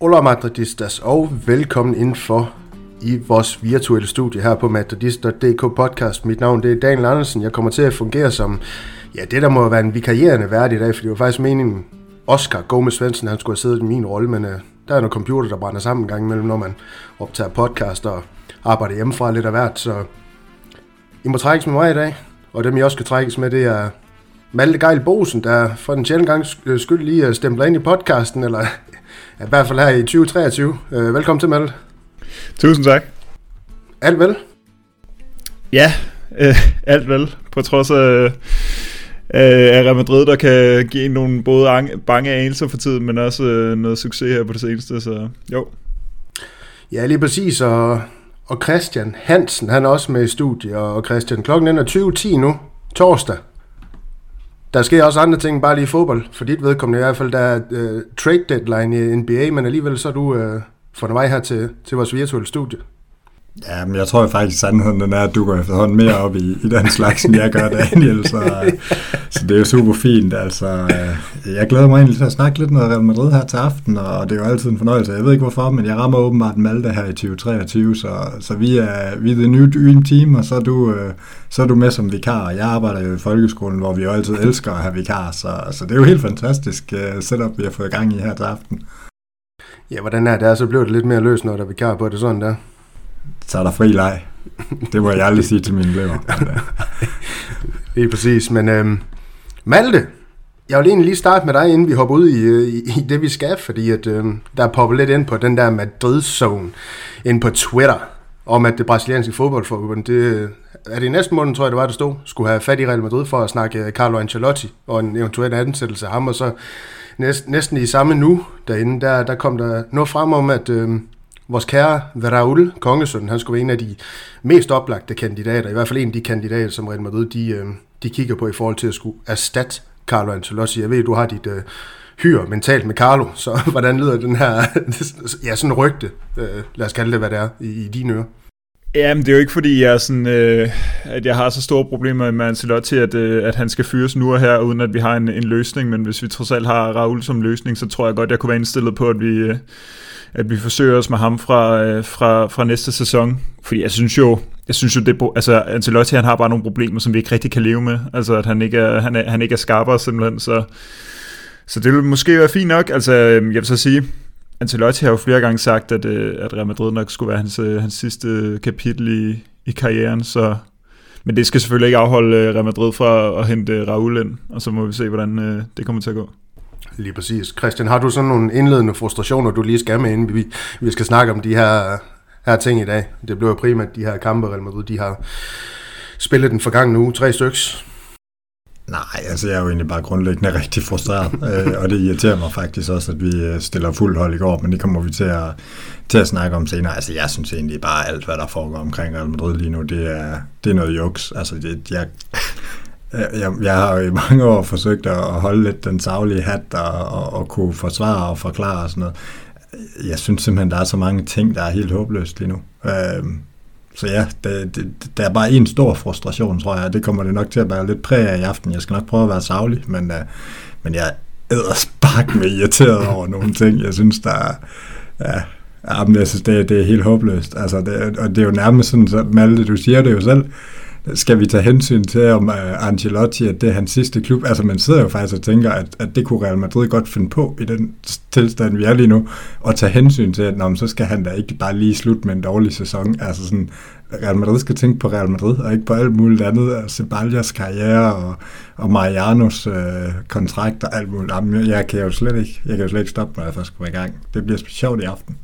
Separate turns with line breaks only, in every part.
Hola Madridistas, og velkommen indenfor i vores virtuelle studie her på madridist.dk podcast. Mit navn det er Daniel Andersen. Jeg kommer til at fungere som, ja, det der må være en vikarierende vært i dag, for det var faktisk meningen, Oscar Gomez Svendsen, han skulle have siddet i min rolle, men uh, der er noget computer, der brænder sammen en gang imellem, når man optager podcast og arbejder hjemmefra lidt af hvert, så I må trækkes med mig i dag, og dem I også skal trækkes med, det er Malte Geil Bosen, der for den sjældent gang skyld lige stempler ind i podcasten, eller i hvert fald her i 2023. Øh, velkommen til, Malte.
Tusind tak.
Alt vel?
Ja, øh, alt vel. På trods af, øh, af Real Madrid, der kan give nogle både ang- bange anelser for tiden, men også øh, noget succes her på det seneste, så jo.
Ja, lige præcis, og, og Christian Hansen, han er også med i studiet, og Christian, klokken er 20.10 nu, torsdag. Der sker også andre ting, bare lige fodbold. For dit vedkommende i hvert fald, der er uh, trade deadline i NBA, men alligevel så er du uh, fundet vej her til, til vores virtuelle studie.
Ja, men jeg tror faktisk, at sandheden den er, at du går efterhånden mere op i, i den slags, end jeg gør, Daniel. Så, så det er jo super fint. Altså, øh, jeg glæder mig egentlig til at snakke lidt noget Real Madrid her til aften, og det er jo altid en fornøjelse. Jeg ved ikke hvorfor, men jeg rammer åbenbart Malte her i 2023, så, så vi, er, vi er det nye dream team, og så er, du, øh, så er du med som vikar. Jeg arbejder jo i folkeskolen, hvor vi jo altid elsker at have vikar, så, så det er jo helt fantastisk øh, setup, vi har fået gang i her til aften.
Ja, hvordan er det? Altså, så blev det lidt mere løst, når der er vikar på det sådan der
så er der fri leg. Det må jeg aldrig sige til mine elever.
det er præcis, men øhm, Malte, jeg vil egentlig lige starte med dig, inden vi hopper ud i, øh, i, i det, vi skal, fordi at, øh, der er poppet lidt ind på den der Madrid-zone ind på Twitter, om at det brasilianske fodboldforbund, det øh, er det i næste måned, tror jeg, det var, det stod, skulle have fat i Real Madrid for at snakke øh, Carlo Ancelotti og en eventuel ansættelse af ham, og så næsten, næsten i samme nu derinde, der, der kom der noget frem om, at øh, vores kære Raul Kongesøn, han skulle være en af de mest oplagte kandidater, i hvert fald en af de kandidater, som Real Madrid de, øh, de kigger på i forhold til at skulle erstatte Carlo Ancelotti. Jeg ved, du har dit uh, hyr mentalt med Carlo, så hvordan lyder den her, ja, sådan rygte, uh, lad os kalde det, hvad det er, i, i dine ører?
Jamen, det er jo ikke fordi, jeg er sådan, øh, at jeg har så store problemer med Ancelotti, at, øh, at han skal fyres nu og her, uden at vi har en, en løsning, men hvis vi trods alt har Raul som løsning, så tror jeg godt, jeg kunne være indstillet på, at vi, øh, at vi forsøger os med ham fra, øh, fra, fra næste sæson. Fordi jeg synes jo, jeg synes jo, det, altså Ancelotti han har bare nogle problemer, som vi ikke rigtig kan leve med. Altså at han ikke er, han er, han ikke er skarpere simpelthen, så, så det vil måske være fint nok. Altså øhm, jeg vil så sige, Ancelotti har jo flere gange sagt, at, øh, at Real Madrid nok skulle være hans, øh, hans sidste kapitel i, i karrieren, så men det skal selvfølgelig ikke afholde øh, Real Madrid fra at hente Raul ind, og så må vi se, hvordan det kommer til at gå.
Lige præcis. Christian, har du sådan nogle indledende frustrationer, du lige skal med, inden vi, vi skal snakke om de her, her ting i dag? Det blev primært de her kampe, Real Madrid, de har spillet den forgangne uge, tre styks.
Nej, altså jeg er jo egentlig bare grundlæggende rigtig frustreret, øh, og det irriterer mig faktisk også, at vi øh, stiller fuld hold i går, men det kommer vi til at, til at snakke om senere. Altså jeg synes egentlig bare, alt hvad der foregår omkring Real Madrid lige nu, det er, det er noget juks. Altså det, jeg, jeg, jeg har jo i mange år forsøgt at holde lidt den savlige hat og, og, og kunne forsvare og forklare og sådan noget. Jeg synes simpelthen, der er så mange ting, der er helt håbløst lige nu. Øh, så ja, det, det, der er bare en stor frustration, tror jeg. Det kommer det nok til at være lidt præg af i aften. Jeg skal nok prøve at være savlig, men, øh, men jeg er spark med irriteret over nogle ting. Jeg synes, der er... Ja, Jamen, jeg synes, det, det er helt håbløst. Altså, det, og det er jo nærmest sådan, så Malte, du siger det jo selv, skal vi tage hensyn til, om uh, Ancelotti, at det er hans sidste klub? Altså, man sidder jo faktisk og tænker, at, at det kunne Real Madrid godt finde på i den tilstand, vi er lige nu, og tage hensyn til, at nå, så skal han da ikke bare lige slutte med en dårlig sæson. Altså sådan, Real Madrid skal tænke på Real Madrid, og ikke på alt muligt andet. Altså, Ceballos karriere og, og Marianos øh, kontrakt og alt muligt. Jamen, jeg kan jo slet ikke, jeg kan jo slet ikke stoppe, når jeg først kommer i gang. Det bliver sjovt i aften.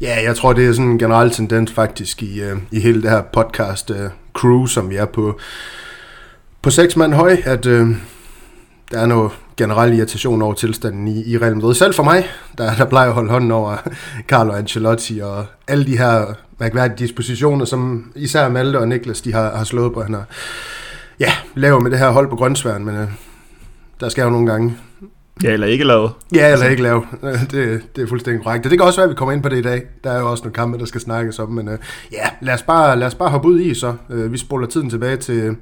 Ja, jeg tror, det er sådan en generel tendens faktisk i, øh, i hele det her podcast uh, crew, som vi er på, på seks mand høj, at øh, der er noget generel irritation over tilstanden i, i Real Madrid. Selv for mig, der, der plejer at holde hånden over Carlo Ancelotti og alle de her mærkværdige dispositioner, som især Malte og Niklas de har, har slået på. Han har ja, laver med det her hold på grøntsværen, men øh, der skal jo nogle gange
Ja, eller ikke lave.
Ja, eller ikke lave. Det, det er fuldstændig korrekt. Det kan også være, at vi kommer ind på det i dag. Der er jo også nogle kampe, der skal snakkes om. Men uh, ja, lad os, bare, lad os bare hoppe ud i så. Uh, vi spoler tiden tilbage til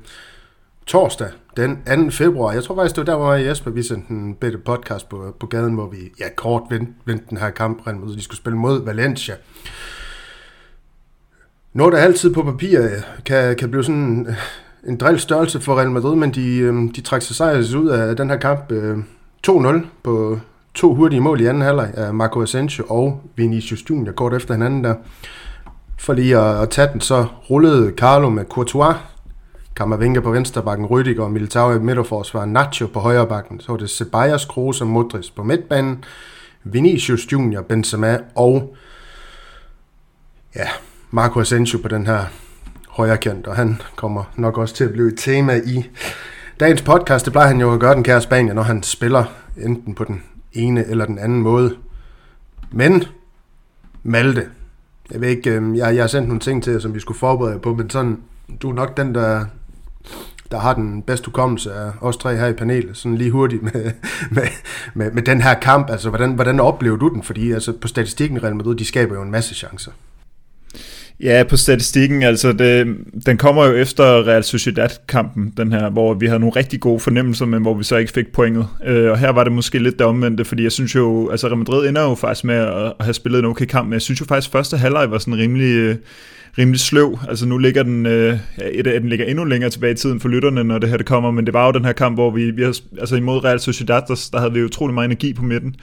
torsdag den 2. februar. Jeg tror faktisk, det var der, hvor jeg og Jesper, vi sendte en bedre podcast på, på gaden, hvor vi ja, kort vendte, vendte den her kamp, mod, de skulle spille mod Valencia. Noget, der altid på papir øh, kan, kan blive sådan en drill størrelse for Real Madrid, men de, de trak sig sejrs ud af den her kamp 2-0 på to hurtige mål i anden halvleg af Marco Asensio og Vinicius Junior kort efter hinanden der. For lige at, at tage den, så rullede Carlo med Courtois, Kammervinga på venstre bakken, Rüdiger og Militao i midterforsvar, Nacho på højre bakken, så var det Ceballos, Kroos og Modric på midtbanen, Vinicius Junior, Benzema og ja, Marco Asensio på den her højre kant, og han kommer nok også til at blive et tema i dagens podcast. Det plejer han jo at gøre den kære Spanier, når han spiller enten på den ene eller den anden måde. Men Malte, jeg ved ikke, øhm, jeg, jeg har sendt nogle ting til jer, som vi skulle forberede på, men sådan, du er nok den, der, der har den bedste hukommelse af os tre her i panelet, sådan lige hurtigt med, med, med, med den her kamp. Altså, hvordan, hvordan oplever du den? Fordi altså, på statistikken Real Madrid, de skaber jo en masse chancer.
Ja, på statistikken, altså det, den kommer jo efter Real Sociedad-kampen, den her, hvor vi havde nogle rigtig gode fornemmelser, men hvor vi så ikke fik pointet. Øh, og her var det måske lidt det omvendte, fordi jeg synes jo, altså Real Madrid ender jo faktisk med at, have spillet en okay kamp, men jeg synes jo faktisk, at første halvleg var sådan rimelig... Øh, rimelig sløv. Altså nu ligger den, øh, ja, den ligger endnu længere tilbage i tiden for lytterne, når det her det kommer, men det var jo den her kamp, hvor vi, vi har, altså imod Real Sociedad, der, der havde vi utrolig meget energi på midten.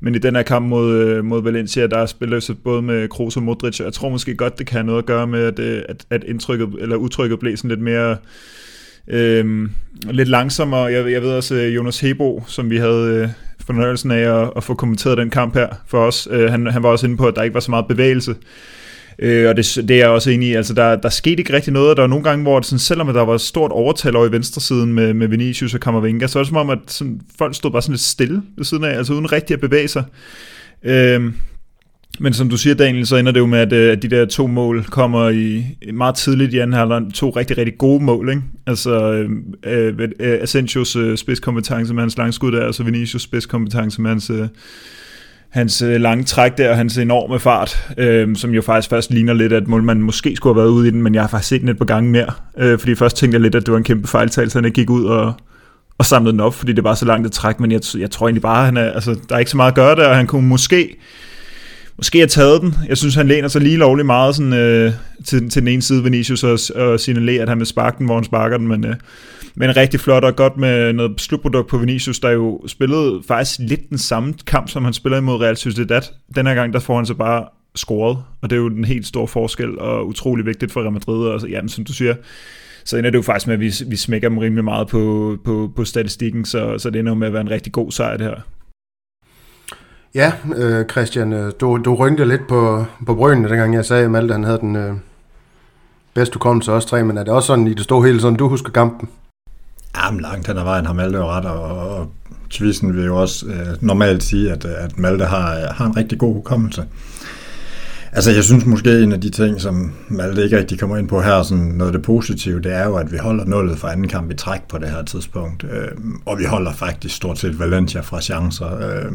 Men i den her kamp mod, øh, mod Valencia, der spiller så både med Kroos og Modric, og jeg tror måske godt, det kan have noget at gøre med, at, øh, at, at indtrykket, eller udtrykket blev sådan lidt mere... Øhm, lidt langsommere. Jeg, jeg ved også, øh, Jonas Hebo, som vi havde øh, fornøjelsen af at, at få kommenteret den kamp her for os, øh, han, han var også inde på, at der ikke var så meget bevægelse. Øh, og det, det er jeg også enig i. Altså, der, der skete ikke rigtig noget. Der var nogle gange, hvor det sådan, selvom der var et stort overtal over i venstresiden med, med Vinicius og Kammervenga, så var det som om, at sådan, folk stod bare sådan lidt stille ved siden af, altså uden rigtig at bevæge sig. Øh, men som du siger, Daniel, så ender det jo med, at, øh, at de der to mål kommer i meget tidligt i anden halvleg. To rigtig, rigtig gode mål, ikke? Altså øh, øh, øh Asensios øh, spidskompetence med hans langskud der, og så Vinicius spidskompetence med hans, øh, hans øh, lange træk der, og hans enorme fart, øh, som jo faktisk først ligner lidt, at man måske skulle have været ude i den, men jeg har faktisk set den et par gange mere, øh, fordi først tænkte jeg lidt, at det var en kæmpe fejltagelse, han ikke gik ud og, og samlede den op, fordi det var så langt et træk, men jeg, jeg tror egentlig bare, han er, altså, der er ikke så meget at gøre der, og han kunne måske måske have taget den. Jeg synes, han læner sig lige lovligt meget sådan, øh, til, til den ene side, Vinicius, og, og signalerer, at han vil sparke den, hvor han sparker den, men, øh, men rigtig flot og godt med noget slutprodukt på Vinicius, der jo spillede faktisk lidt den samme kamp, som han spiller imod Real Sociedad. Den her gang, der får han så bare scoret, og det er jo den helt store forskel, og utrolig vigtigt for Real Madrid, og jamen, som du siger, så ender det jo faktisk med, at vi, vi smækker dem rimelig meget på, på, på statistikken, så, så det ender jo med at være en rigtig god sejr det her.
Ja, øh, Christian, øh, du, du rynkede lidt på, på brynene, dengang jeg sagde, at Malte han havde den øh, bedste hukommelse også tre, men er det også sådan i det store hele, sådan du husker kampen?
Jamen langt hen ad vejen har Malte jo ret, og, og Tvisen vil jo også øh, normalt sige, at, øh, at Malte har, øh, har en rigtig god hukommelse. Altså, jeg synes måske en af de ting, som Malte ikke rigtig kommer ind på her, sådan noget af det positive, det er jo, at vi holder nullet for anden kamp i træk på det her tidspunkt. Øh, og vi holder faktisk stort set Valencia fra chancer. Øh,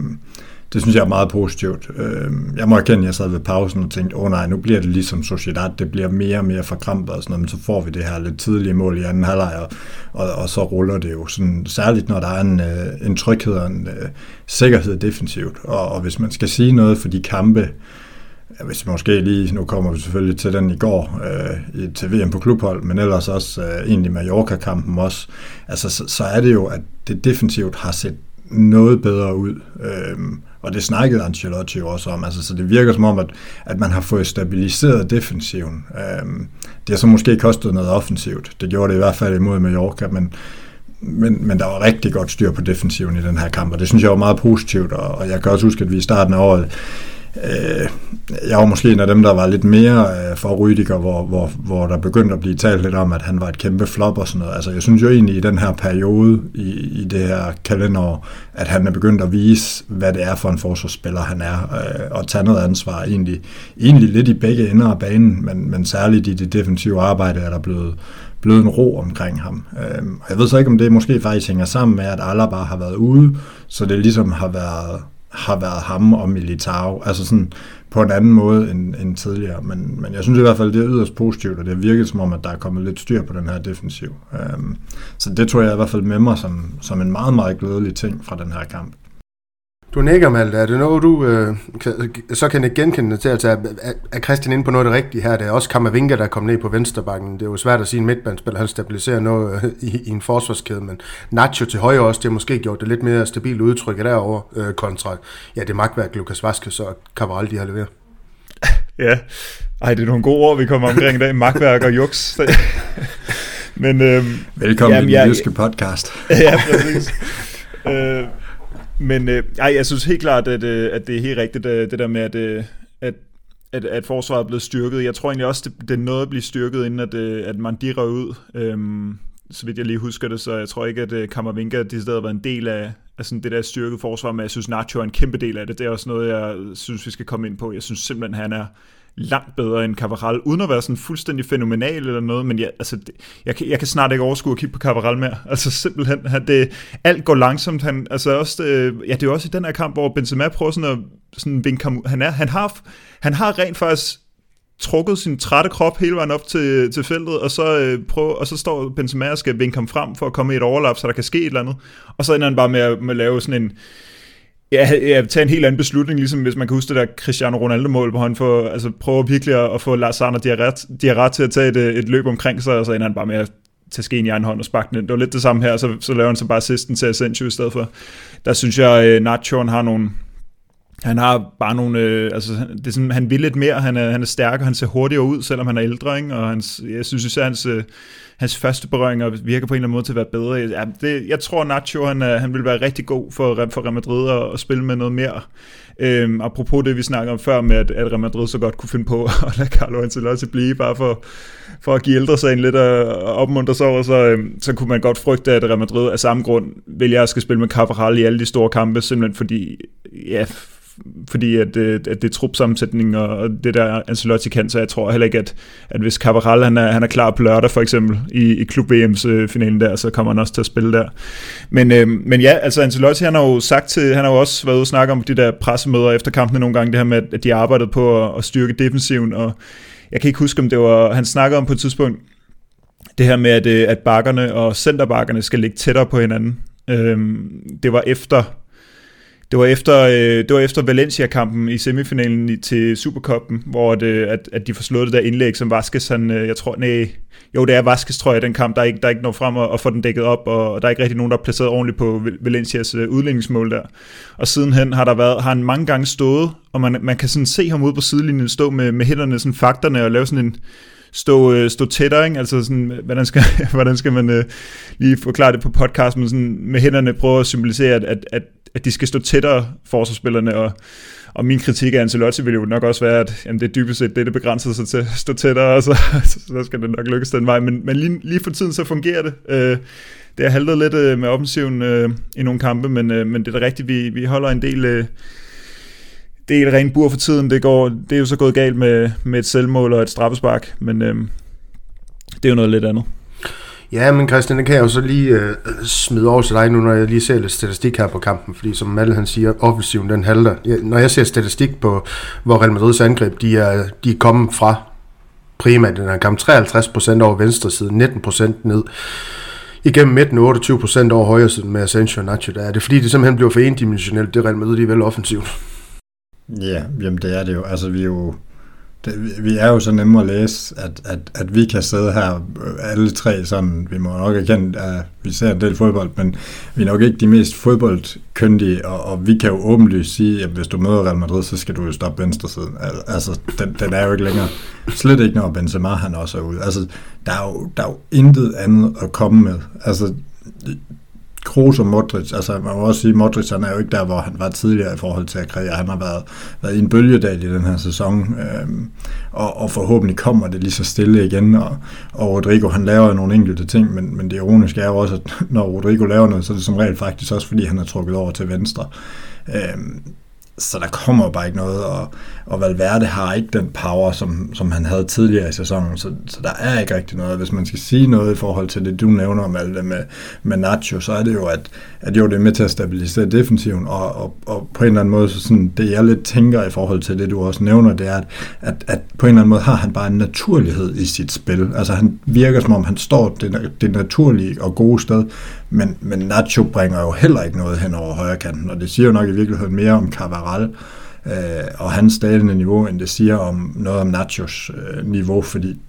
det synes jeg er meget positivt. Øhm, jeg må erkende, at jeg sad ved pausen og tænkte, åh oh, nej, nu bliver det ligesom Sociedad, det bliver mere og mere forkrampet og sådan noget, men så får vi det her lidt tidlige mål i anden halvleg, og, og, og så ruller det jo sådan, særligt når der er en, øh, en tryghed og en uh, sikkerhed defensivt. Og, og hvis man skal sige noget for de kampe, hvis måske lige, nu kommer vi selvfølgelig til den i går øh, til VM på klubhold, men ellers også øh, egentlig Mallorca-kampen også, altså så, så er det jo, at det defensivt har set noget bedre ud. Øh, og det snakkede Ancelotti også om. Altså, så det virker som om, at, at man har fået stabiliseret defensiven. Øhm, det har så måske kostet noget offensivt. Det gjorde det i hvert fald imod Mallorca, men, men, men der var rigtig godt styr på defensiven i den her kamp, og det synes jeg var meget positivt, og, og jeg kan også huske, at vi i starten af året Øh, jeg var måske en af dem, der var lidt mere øh, for Rydiger, hvor, hvor, hvor der begyndte at blive talt lidt om, at han var et kæmpe flop og sådan noget. Altså, jeg synes jo egentlig i den her periode, i, i det her kalenderår, at han er begyndt at vise, hvad det er for en forsvarsspiller han er, øh, og tage noget ansvar egentlig, egentlig lidt i begge ender af banen, men, men særligt i det defensive arbejde er der blevet, blevet en ro omkring ham. Øh, jeg ved så ikke, om det måske faktisk hænger sammen med, at Alaba har været ude, så det ligesom har været, har været ham og Militao, altså sådan på en anden måde end, end tidligere, men, men jeg synes i hvert fald, det er yderst positivt, og det har virket som om, at der er kommet lidt styr på den her defensiv. Øhm, så det tror jeg i hvert fald med mig som, som en meget, meget glædelig ting fra den her kamp.
Du nikker, Malte. Er det noget, du øh, kan, så kan ikke genkende til? Altså, er, er Christian inde på noget af det rigtige her? Det er også Kammervinga, der kom ned på venstrebakken. Det er jo svært at sige en midtbandspiller. Han stabiliserer noget øh, i, i, en forsvarskæde, men Nacho til højre også, det har måske gjort det lidt mere stabilt udtryk derovre øh, kontra ja, det magtværk, Lukas Vaskes og Cabral, de har leveret.
Ja, ej, det er nogle gode ord, vi kommer omkring i dag. Magtværk og juks.
men, øhm, Velkommen jamen, i den jyske podcast.
ja, præcis. øh, men øh, ej, jeg synes helt klart, at, øh, at det er helt rigtigt, det, det der med, at, øh, at, at, at forsvaret er blevet styrket. Jeg tror egentlig også, det, det nåede at blive styrket, inden at, øh, at man røg ud. Øhm, så vidt jeg lige husker det, så jeg tror ikke, at øh, Kammervinka de stedet har været en del af, af sådan det der styrket forsvar, men jeg synes, Nacho er en kæmpe del af det. Det er også noget, jeg synes, vi skal komme ind på. Jeg synes simpelthen, han er langt bedre end Cavaral, uden at være sådan fuldstændig fænomenal eller noget, men jeg, altså, det, jeg, jeg kan snart ikke overskue at kigge på Cavaral mere. Altså simpelthen, han, det, alt går langsomt. Han, altså også, det, ja, det er også i den her kamp, hvor Benzema prøver sådan at sådan vinke ham, han, er, han, har, han har rent faktisk trukket sin trætte krop hele vejen op til, til feltet, og så, øh, prøv, og så står Benzema og skal vinke ham frem for at komme i et overlap, så der kan ske et eller andet. Og så ender han bare med at, med at lave sådan en, ja, ja, tage en helt anden beslutning, ligesom hvis man kan huske det der Cristiano Ronaldo-mål, hvor han får, altså, prøver virkelig at, at få Lars Arne Diarra til at tage et, et løb omkring sig, og så ender han bare med at tage skeen i egen hånd og sparke den ind. Det var lidt det samme her, så, så laver han så bare assisten til Asensio i stedet for. Der synes jeg, uh, Nacho har nogle, han har bare nogle, øh, altså det er sådan, han vil lidt mere, han er, han er stærkere, han ser hurtigere ud, selvom han er ældre, ikke? og hans, jeg synes især, hans, øh, hans første berøringer virker på en eller anden måde til at være bedre. Ja, det, jeg tror, Nacho han, øh, han vil være rigtig god for, for Real Madrid at, at spille med noget mere. Øhm, apropos det, vi snakkede om før med, at, at Real Madrid så godt kunne finde på at lade Carlo Ancelotti blive, bare for, for at give ældre sagen lidt at opmuntre sig over, så, øhm, så kunne man godt frygte, at Real Madrid af samme grund vælger at skal spille med Carvajal i alle de store kampe, simpelthen fordi, ja, fordi at, øh, at det er trupsammensætning og det der Ancelotti kan, så jeg tror heller ikke, at, at hvis Cabral han er, han er klar på lørdag for eksempel i, i klub VM's øh, finalen der, så kommer han også til at spille der. Men, øh, men ja, altså Ancelotti han har jo sagt til, han har jo også været ude og snakke om de der pressemøder efter kampene nogle gange, det her med, at de arbejdede på at, at styrke defensiven, og jeg kan ikke huske, om det var, han snakkede om på et tidspunkt, det her med, at, øh, at bakkerne og centerbakkerne skal ligge tættere på hinanden. Øhm, det var efter det var efter, øh, det var efter Valencia-kampen i semifinalen til Supercuppen, hvor det, øh, at, at de får slået det der indlæg, som Vaskes, han, øh, jeg tror, nej, jo, det er Vaskes, tror jeg, den kamp, der ikke, der ikke når frem og, og få den dækket op, og, og der er ikke rigtig nogen, der er placeret ordentligt på Valencias øh, udlændingsmål der. Og sidenhen har der været, har han mange gange stået, og man, man kan sådan se ham ude på sidelinjen stå med, med hænderne, sådan fakterne, og lave sådan en, stå, øh, stå tættere, ikke? altså sådan, hvordan skal, hvordan skal man øh, lige forklare det på podcast, men sådan med hænderne prøve at symbolisere, at, at, at, at de skal stå tættere, forsvarsspillerne, og, og min kritik af Ancelotti vil jo nok også være, at jamen, det er dybest set det, det begrænser sig til at stå tættere, og så, så skal det nok lykkes den vej, men, men lige, lige for tiden så fungerer det. Øh, det har haltet lidt øh, med offensiven øh, i nogle kampe, men, øh, men det er da rigtigt, vi, vi holder en del... Øh, det er et rent bur for tiden. Det, går, det er jo så gået galt med, med et selvmål og et straffespark, men øhm, det er jo noget lidt andet.
Ja, men Christian, det kan jeg jo så lige øh, smide over til dig nu, når jeg lige ser lidt statistik her på kampen, fordi som Malle han siger, offensiven den halter. Ja, når jeg ser statistik på, hvor Real Madrids angreb, de er, de er kommet fra primært den her kamp, 53% over venstre side, 19% ned igennem midten, 28% over højre side med Asensio og Nacho. Der er det fordi, det simpelthen bliver for endimensionelt, det Real Madrid, de er vel offensivt.
Ja, jamen det er det jo. Altså vi er jo, det, vi er jo så nemme at læse, at, at, at vi kan sidde her øh, alle tre sådan, vi må nok erkende, at vi ser en del fodbold, men vi er nok ikke de mest fodboldkyndige, og, og vi kan jo åbenlyst sige, at hvis du møder Real Madrid, så skal du jo stoppe venstre side. Altså, den, den er jo ikke længere. Slet ikke, når Benzema han også er ude. Altså, der er jo, der er jo intet andet at komme med. Altså, Kroos og Modric, altså man må også sige, Modric han er jo ikke der, hvor han var tidligere i forhold til at karriere. Han har været, været i en bølgedal i den her sæson, øhm, og, og forhåbentlig kommer det lige så stille igen, og, og Rodrigo han laver nogle enkelte ting, men, men det ironiske er jo også, at når Rodrigo laver noget, så er det som regel faktisk også, fordi han er trukket over til venstre. Øhm, så der kommer bare ikke noget, og, og Valverde har ikke den power, som, som han havde tidligere i sæsonen, så, så der er ikke rigtig noget. Hvis man skal sige noget i forhold til det, du nævner om alt det med, med Nacho, så er det jo, at, at jo, det er med til at stabilisere defensiven, og, og, og på en eller anden måde, så sådan, det jeg lidt tænker i forhold til det, du også nævner, det er, at, at, at på en eller anden måde har han bare en naturlighed i sit spil. Altså han virker som om, han står det, det naturlige og gode sted, men, men Nacho bringer jo heller ikke noget hen over højre kanten, og det siger jo nok i virkeligheden mere om Cavaral øh, og hans dalende niveau, end det siger om noget om Nachos øh, niveau, fordi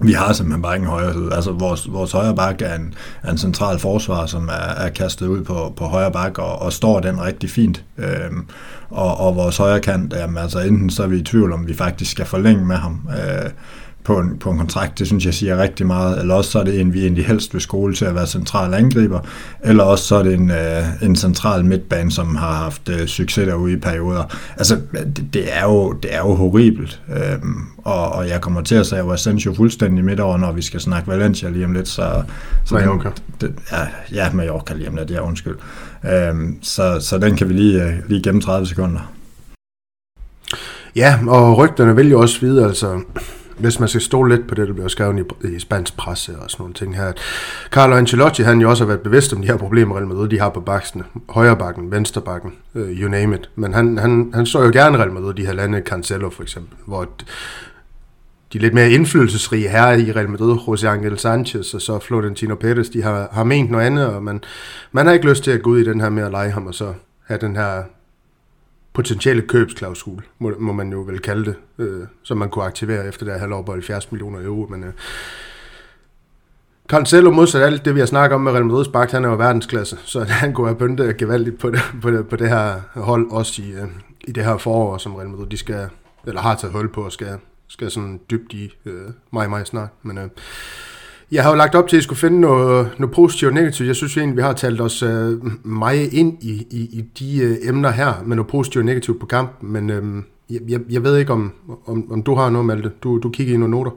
vi har simpelthen bare ingen højre side. Altså vores, vores højre bak er en, er en central forsvar, som er, er kastet ud på, på højre bak og, og står den rigtig fint. Øhm, og, og vores højre kant, jamen, altså enten så er vi i tvivl om, vi faktisk skal forlænge med ham. Øh, på en, på en kontrakt, det synes jeg siger rigtig meget, eller også så er det en, vi egentlig helst vil skole til at være central angriber, eller også så er det en, øh, en central midtbane, som har haft øh, succes derude i perioder. Altså, det, det, er, jo, det er jo horribelt, øhm, og, og jeg kommer til at sige Asensio fuldstændig midt over, når vi skal snakke Valencia lige om lidt, så...
så Mallorca.
Den, det, ja, ja, Mallorca lige om lidt, ja, undskyld. Øhm, så, så den kan vi lige, øh, lige gennem 30 sekunder.
Ja, og rygterne vil jo også vide, altså hvis man skal stole lidt på det, der bliver skrevet i, i spansk presse og sådan nogle ting her. Carlo Ancelotti, han jo også har været bevidst om de her problemer, Real Madrid de har på baksene. Højre bakken, venstre bakken, uh, you name it. Men han, han, han så jo gerne Real Madrid, de her lande, Cancelo for eksempel, hvor de lidt mere indflydelsesrige her i Real Madrid, José Angel Sanchez og så Florentino Pérez, de har, har ment noget andet, og man, man har ikke lyst til at gå ud i den her med at lege ham, og så have den her potentielle købsklausul, må, må man jo vel kalde det, øh, som man kunne aktivere efter der halvår på 70 millioner euro. Men øh, Cancelo modsat alt det, vi har snakket om med Real Madrid's bak, han er jo verdensklasse, så han kunne have bøntet gevaldigt på det, på det, på det her hold, også i, øh, i det her forår, som Real Madrid de skal, eller har taget hul på og skal, skal sådan dybt i øh, meget, meget snart. Men øh, jeg har jo lagt op til, at jeg skulle finde noget, noget positivt og negativt. Jeg synes egentlig, vi har talt os øh, meget ind i, i, i de øh, emner her, med noget positivt og negativt på kampen, men øh, jeg, jeg ved ikke, om, om, om du har noget, Malte. Du, du kigger i nogle noter.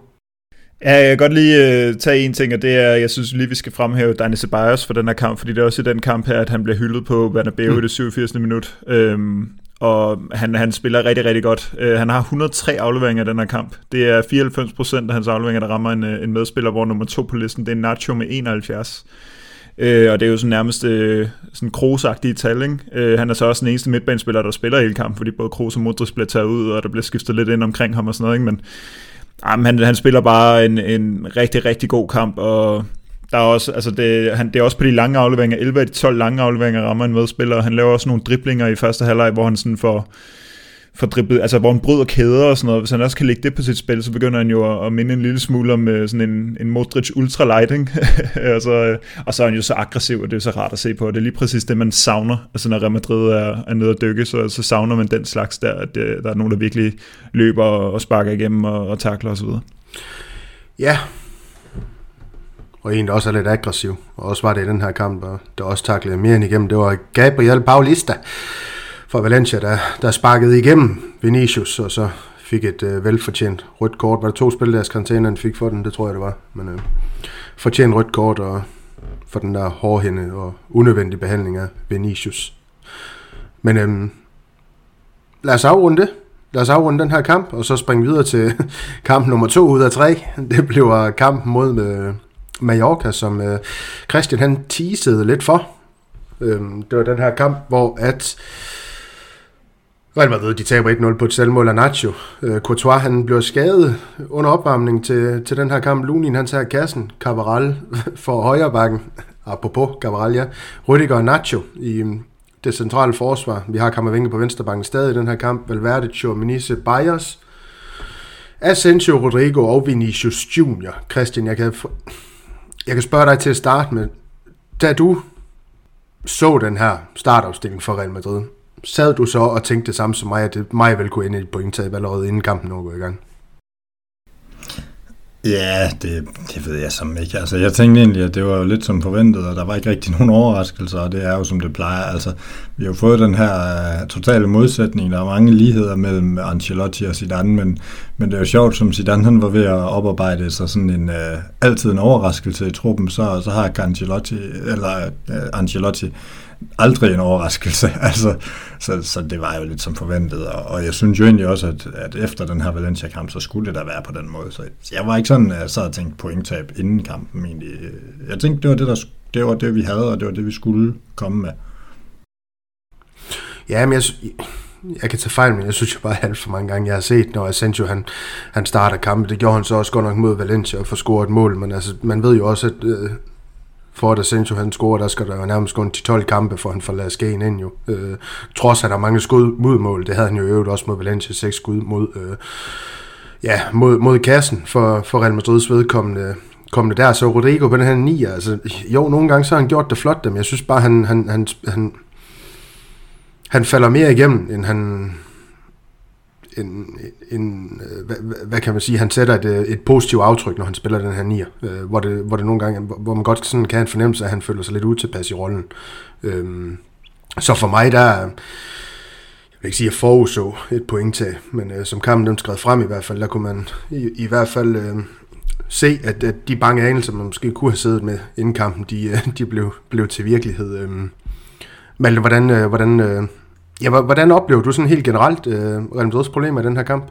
Ja, jeg kan godt lige uh, tage en ting, og det er, jeg synes lige, vi skal fremhæve Dani Ceballos for den her kamp, fordi det er også i den kamp her, at han bliver hyldet på Bernabeu mm. i det 87. minut. Øhm, og han, han spiller rigtig, rigtig godt. Øh, han har 103 afleveringer i den her kamp. Det er 94% af hans afleveringer, der rammer en, øh, en medspiller, hvor nummer to på listen, det er Nacho med 71. Øh, og det er jo sådan nærmest øh, sådan krosagtige tal, ikke? Øh, han er så også den eneste midtbanespiller, der spiller hele kampen, fordi både Kroos og Modric bliver taget ud, og der bliver skiftet lidt ind omkring ham og sådan noget, ikke? Men jamen, han, han spiller bare en, en rigtig, rigtig god kamp, og der er også, altså det, han, det er også på de lange afleveringer, 11 af de 12 lange afleveringer rammer en medspiller, og han laver også nogle driblinger i første halvleg, hvor han sådan får, får driblet, altså hvor han bryder kæder og sådan noget. Hvis han også kan lægge det på sit spil, så begynder han jo at minde en lille smule om øh, sådan en, en Modric ultra lighting. og, så, øh, og så er han jo så aggressiv, og det er så rart at se på. Det er lige præcis det, man savner. Altså når Real Madrid er, er nede at dykke, så, så savner man den slags der, at øh, der er nogen, der virkelig løber og sparker igennem og, og takler osv.
Ja, og en, der også er lidt aggressiv. Og også var det i den her kamp, der også taklede mere end igennem. Det var Gabriel Paulista fra Valencia, der, der sparkede igennem Vinicius, og så fik et øh, velfortjent rødt kort. Var det to spil, deres han fik for den? Det tror jeg, det var. Men øh, fortjent rødt kort og for den der hårdhænde og unødvendige behandling af Vinicius. Men øh, lad os afrunde det. Lad os afrunde den her kamp, og så springe videre til kamp nummer to ud af tre. Det bliver kampen mod med øh, Mallorca, som øh, Christian han teasede lidt for. Øhm, det var den her kamp, hvor at Real Madrid, de taber 1-0 på et selvmål af Nacho. Øh, Courtois, han blev skadet under opvarmning til, til den her kamp. Lunin, han tager kassen. Cavaral for højre bakken. Apropos Cavaral, ja. Rüdiger og Nacho i mm, det centrale forsvar. Vi har Kammervinge på venstre bakken stadig i den her kamp. Valverde, Chormenice, Bayers. Asensio, Rodrigo og Vinicius Junior. Christian, jeg kan jeg kan spørge dig til at starte med, da du så den her startafstilling for Real Madrid, sad du så og tænkte det samme som mig, at det mig vel kunne ende i et pointtab allerede inden kampen overgår i gang?
Ja, det, det ved jeg som ikke. Altså, jeg tænkte egentlig, at det var jo lidt som forventet, og der var ikke rigtig nogen overraskelser, og det er jo som det plejer. Altså, vi har jo fået den her uh, totale modsætning. Der er mange ligheder mellem Ancelotti og Zidane, men, Men det er jo sjovt, som Zidane han var ved at oparbejde sig sådan en, uh, altid en overraskelse i truppen, så, så har Ancelotti, eller uh, Ancelotti aldrig en overraskelse. altså, så, så det var jo lidt som forventet, og, og jeg synes jo egentlig også, at, at efter den her Valencia-kamp, så skulle det da være på den måde. Så jeg var ikke sådan, at jeg sad og tænkte pointtab inden kampen egentlig. Jeg tænkte, det var det, der, det var det, vi havde, og det var det, vi skulle komme med.
Ja, men jeg, jeg kan tage fejl, men jeg synes jo bare alt for mange gange, jeg har set, når Asensio han, han starter kampen. Det gjorde han så også godt nok mod Valencia og får scoret et mål, men altså, man ved jo også, at øh, for at Asensio han scorer, der skal der jo nærmest gå til 12 kampe, for han får lavet ind jo. Øh, trods at der er mange skud mod mål, det havde han jo øvet også mod Valencia, 6 skud mod, øh, ja, mod, mod kassen for, for Real Madrids vedkommende kommende der. Så Rodrigo på den her 9, altså jo, nogle gange så har han gjort det flot, men jeg synes bare, han, han, han, han han falder mere igennem, end han en, en, øh, hvad, hvad kan man sige, han sætter et, øh, et positivt aftryk, når han spiller den her nier, øh, hvor, det, hvor det nogle gange, hvor man godt sådan kan have en fornemmelse, at han føler sig lidt utilpas i rollen. Øhm, så for mig, der jeg vil ikke sige, at jeg forudså et pointtag, men øh, som kampen den skred frem i hvert fald, der kunne man i, i hvert fald øh, se, at, at de bange anelser, man måske kunne have siddet med inden kampen, de, øh, de blev, blev til virkelighed. Øh, Malte, hvordan, øh, hvordan, øh, ja, hvordan oplever du sådan helt generelt øh, Real Madrid's problemer i den her kamp?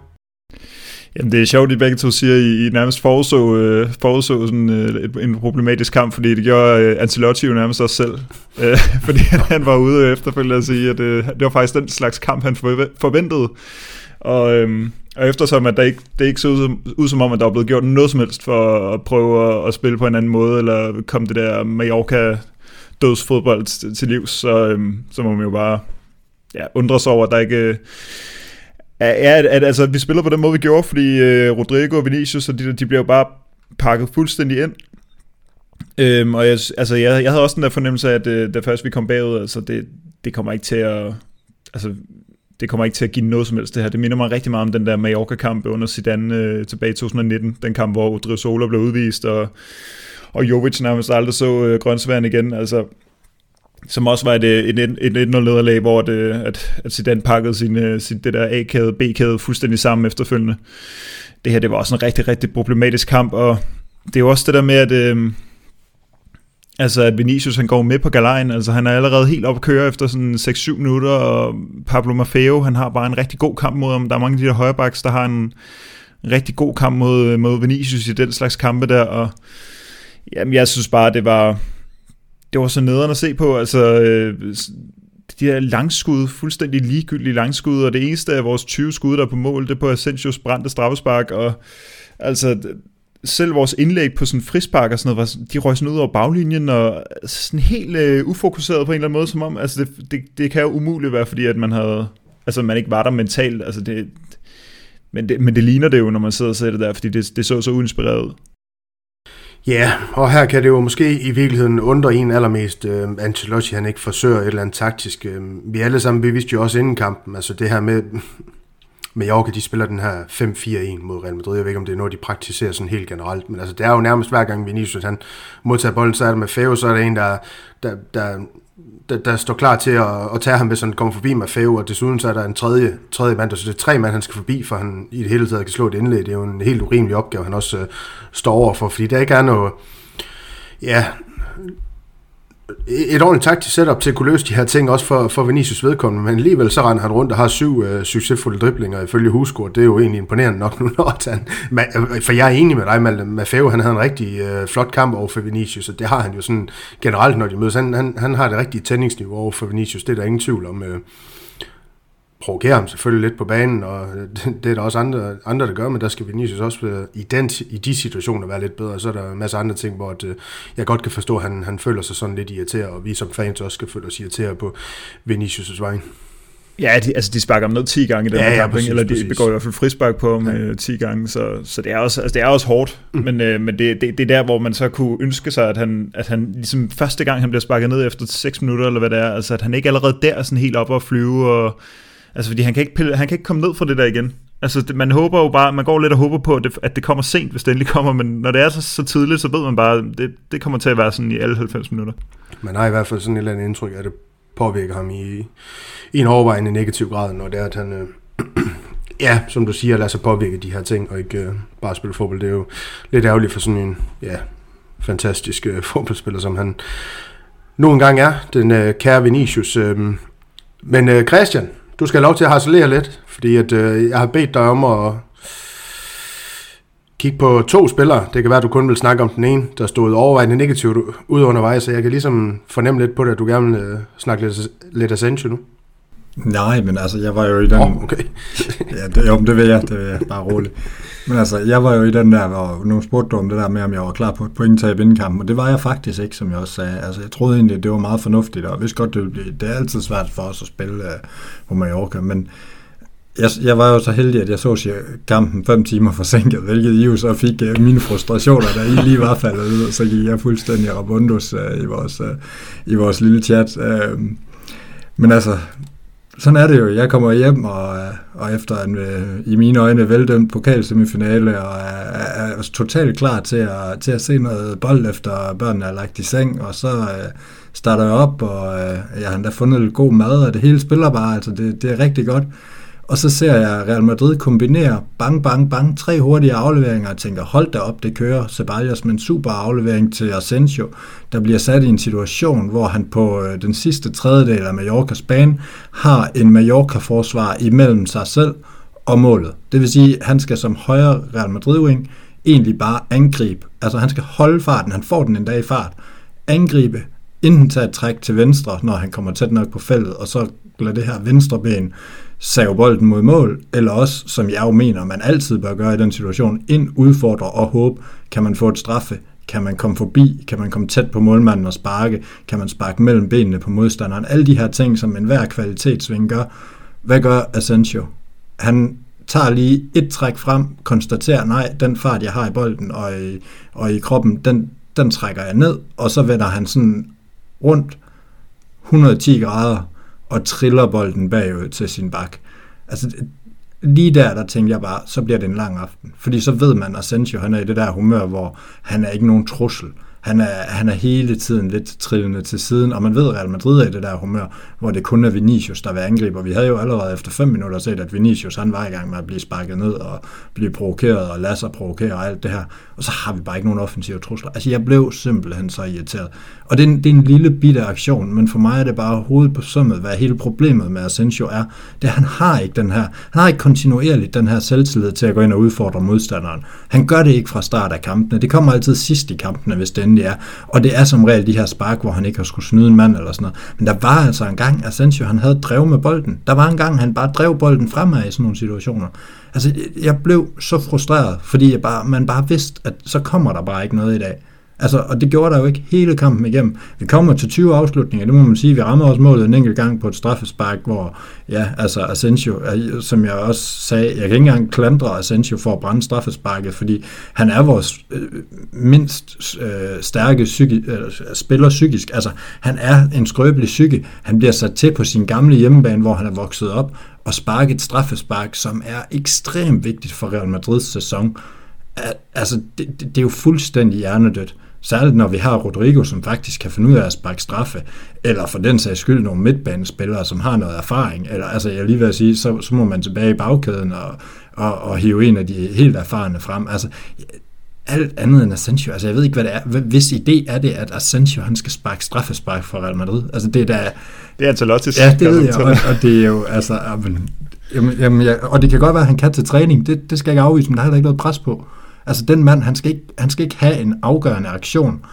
Jamen, det er sjovt, at I begge to siger, at I, I nærmest forudså, øh, forudså sådan, øh, en problematisk kamp, fordi det gjorde øh, Ancelotti jo nærmest også selv. Øh, fordi han var ude efterfølgende at sige, at øh, det var faktisk den slags kamp, han forventede. Og, øh, og eftersom at der ikke, det ikke så ud, ud som om, at der var blevet gjort noget som helst for at prøve at, at spille på en anden måde, eller komme det der Mallorca dødsfodbold til, til livs, så, øh, så må man jo bare ja, undre sig over, at der ikke... Øh, er, at, at, altså, vi spiller på den måde, vi gjorde, fordi øh, Rodrigo og Vinicius, og de, de bliver jo bare pakket fuldstændig ind. Øhm, og jeg, altså, jeg, jeg havde også den der fornemmelse af, at øh, da først vi kom bagud, altså, det, det kommer ikke til at... Altså, det kommer ikke til at give noget som helst det her. Det minder mig rigtig meget om den der Mallorca-kamp under Zidane øh, tilbage i 2019. Den kamp, hvor Odriozola blev udvist, og og Jovic nærmest aldrig så øh, grøntsværen igen, altså som også var et, øh, et, et, et 1-0 nederlag, hvor det, at, at Zidane pakkede sin, øh, sin, det der A-kæde, B-kæde fuldstændig sammen efterfølgende. Det her, det var også en rigtig, rigtig problematisk kamp, og det er jo også det der med, at, øh, altså at Vinicius han går med på galejen, altså han er allerede helt op at køre efter sådan 6-7 minutter, og Pablo Maffeo, han har bare en rigtig god kamp mod ham. Der er mange af de der højrebacks, der har en rigtig god kamp mod, øh, mod Vinicius i den slags kampe der, og Jamen, jeg synes bare, det var, det var så nederen at se på. Altså, øh, de her langskud, fuldstændig ligegyldige langskud, og det eneste af vores 20 skud, der er på mål, det er på Asensios brændte straffespark, og altså, selv vores indlæg på sådan frispark og sådan noget, var, de røg sådan ud over baglinjen, og altså, sådan helt øh, ufokuseret på en eller anden måde, som om, altså det, det, det kan jo umuligt være, fordi at man havde, altså man ikke var der mentalt, altså det, men det, men det ligner det jo, når man sidder og ser det der, fordi det, det så så uinspireret ud.
Ja, og her kan det jo måske i virkeligheden undre en allermest, øh, Ancelotti han ikke forsøger et eller andet taktisk. Øh, vi alle sammen bevidste jo også inden kampen, altså det her med, Mallorca, de spiller den her 5-4-1 mod Real Madrid. Jeg ved ikke, om det er noget, de praktiserer sådan helt generelt, men altså, det er jo nærmest hver gang Vinicius han modtager bolden, så er det med Feo, så er der en, der, der, der der, der står klar til at, at tage ham, hvis han kommer forbi Maffeo, og desuden så er der en tredje, tredje mand, så det er tre mand, han skal forbi, for han i det hele taget kan slå et indlæg. Det er jo en helt urimelig opgave, han også øh, står over for, fordi der ikke er noget, ja, Øh, et ordentligt taktisk setup til at kunne løse de her ting, også for, for Vinicius vedkommende, men alligevel så render han rundt og har syv øh, succesfulde driblinger ifølge Husgaard. Det er jo egentlig imponerende nok nu, når han, øh, for jeg er enig med dig, Malte. Maffeo, han havde en rigtig øh, flot kamp over for Vinicius, og det har han jo sådan generelt, når de mødes. Han, han, han har det rigtige tændingsniveau over for Vinicius, det er der ingen tvivl om. Øh provokere ham selvfølgelig lidt på banen, og det er der også andre, andre der gør, men der skal Vinicius også i, den, i de situationer være lidt bedre. Så er der en masse andre ting, hvor at, øh, jeg godt kan forstå, at han, han føler sig sådan lidt irriteret, og vi som fans også skal føle os irriteret på Vinicius' vej.
Ja, de, altså de sparker ham ned 10 gange i den ja, her kamp, ja, eller de præcis. begår i hvert fald frispark på ham ja. 10 øh, gange, så, så det, er også, altså det er også hårdt, mm. men, øh, men det, det, det er der, hvor man så kunne ønske sig, at han, at han ligesom første gang, han bliver sparket ned efter 6 minutter, eller hvad det er, altså at han ikke allerede der er sådan helt op og flyve, og Altså, fordi han kan ikke, pille, han kan ikke komme ned fra det der igen. Altså, det, man håber jo bare, man går lidt og håber på, at det, at det kommer sent, hvis det endelig kommer, men når det er så, så tidligt, så ved man bare, det, det kommer til at være sådan i alle 90 minutter.
Man har i hvert fald sådan et eller andet indtryk, at det påvirker ham i, i en overvejende negativ grad, når det er, at han, øh, ja, som du siger, lade sig påvirke de her ting, og ikke øh, bare spille fodbold. Det er jo lidt ærgerligt for sådan en ja, fantastisk øh, fodboldspiller, som han nogle gange er, den øh, kære Vinicius. Øh, men øh, Christian, du skal have lov til at harcelere lidt, fordi at, øh, jeg har bedt dig om at kigge på to spillere. Det kan være, at du kun vil snakke om den ene, der stod overvejende negativt ud undervejs, så jeg kan ligesom fornemme lidt på det, at du gerne vil øh, snakke lidt, lidt Asensio nu.
Nej, men altså, jeg var jo i den...
Oh, okay.
ja, det, jo, det vil jeg, det vil jeg, bare roligt. Men altså, jeg var jo i den der, og nu spurgte om det der med, om jeg var klar på et pointtab inden kampen, og det var jeg faktisk ikke, som jeg også sagde. Altså, jeg troede egentlig, at det var meget fornuftigt, og hvis godt, det ville blive, det er altid svært for os at spille uh, på Mallorca, men jeg, jeg var jo så heldig, at jeg så kampen fem timer forsinket, hvilket I jo så fik uh, mine frustrationer, da I lige var faldet ud, og så gik jeg fuldstændig rabundus uh, i, vores, uh, i vores lille chat. Uh, men altså, sådan er det jo. Jeg kommer hjem og, og efter en øh, i mine øjne veldømt pokalsemifinale og er, er, er totalt klar til at, til at se noget bold efter børnene er lagt i seng, og så øh, starter jeg op, og øh, jeg har endda fundet lidt god mad, og det hele spiller bare, altså det, det er rigtig godt. Og så ser jeg Real Madrid kombinere bang, bang, bang, tre hurtige afleveringer, og tænker, hold da op, det kører Ceballos med en super aflevering til Asensio, der bliver sat i en situation, hvor han på øh, den sidste tredjedel af Mallorcas bane har en Mallorca-forsvar imellem sig selv og målet. Det vil sige, at han skal som højre Real Madrid-wing egentlig bare angribe. Altså han skal holde farten, han får den en dag i fart. Angribe, enten tage et træk til venstre, når han kommer tæt nok på feltet, og så lade det her venstre ben save bolden mod mål, eller også, som jeg jo mener, man altid bør gøre i den situation, ind, udfordre og håbe, kan man få et straffe, kan man komme forbi, kan man komme tæt på målmanden og sparke, kan man sparke mellem benene på modstanderen, alle de her ting, som enhver kvalitetssving gør. Hvad gør Asensio? Han tager lige et træk frem, konstaterer, nej, den fart, jeg har i bolden og i, og i kroppen, den, den trækker jeg ned, og så vender han sådan rundt. 110 grader, og triller bolden bagud til sin bak. Altså, lige der, der tænkte jeg bare, så bliver det en lang aften. Fordi så ved man, at Asensio, han er i det der humør, hvor han er ikke nogen trussel han er, han er hele tiden lidt trillende til siden, og man ved, at Real Madrid er i det der humør, hvor det kun er Vinicius, der vil angribe. Og vi havde jo allerede efter 5 minutter set, at Vinicius han var i gang med at blive sparket ned og blive provokeret og lade sig provokere og alt det her. Og så har vi bare ikke nogen offensive trusler. Altså jeg blev simpelthen så irriteret. Og det er en, det er en lille bitte aktion, men for mig er det bare hovedet på sømmet, hvad hele problemet med Asensio er. Det er, han har ikke den her, han har ikke kontinuerligt den her selvtillid til at gå ind og udfordre modstanderen. Han gør det ikke fra start af kampene. Det kommer altid sidst i kampene, hvis det endelig er. Og det er som regel de her spark, hvor han ikke har skulle snyde en mand eller sådan noget. Men der var altså en gang, Asensio han havde drev med bolden. Der var en gang, han bare drev bolden fremad i sådan nogle situationer. Altså, jeg blev så frustreret, fordi jeg bare, man bare vidste, at så kommer der bare ikke noget i dag. Altså, og det gjorde der jo ikke hele kampen igennem. Vi kommer til 20 afslutninger, det må man sige. Vi rammer også målet en enkelt gang på et straffespark, hvor, ja, altså Asensio, øh, som jeg også sagde, jeg kan ikke engang klandre Asensio for at brænde straffesparket, fordi han er vores øh, mindst øh, stærke psyki, øh, spiller psykisk. Altså, han er en skrøbelig psyke. Han bliver sat til på sin gamle hjemmebane, hvor han er vokset op, og sparke et straffespark, som er ekstremt vigtigt for Real Madrids sæson. Altså, det, det, det er jo fuldstændig hjernedødt. Særligt når vi har Rodrigo, som faktisk kan finde ud af at sparke straffe, eller for den sags skyld nogle midtbanespillere, som har noget erfaring. Eller, altså jeg lige vil sige, så, så må man tilbage i bagkæden og, og, og hive en af de helt erfarne frem. Altså, alt andet end Asensio. Altså, jeg ved ikke, hvad det er. Hvis idé er det, at Asensio, han skal sparke straffespark for Real Madrid? Altså, det er da...
Det er Ancelotti.
Ja, det ved jeg, og, og, det er jo, altså... Jamen, jamen, jeg, og det kan godt være, at han kan til træning. Det, det skal jeg ikke afvise, men der er heller ikke noget pres på. Altså den mand, han skal ikke, han skal ikke have en afgørende aktion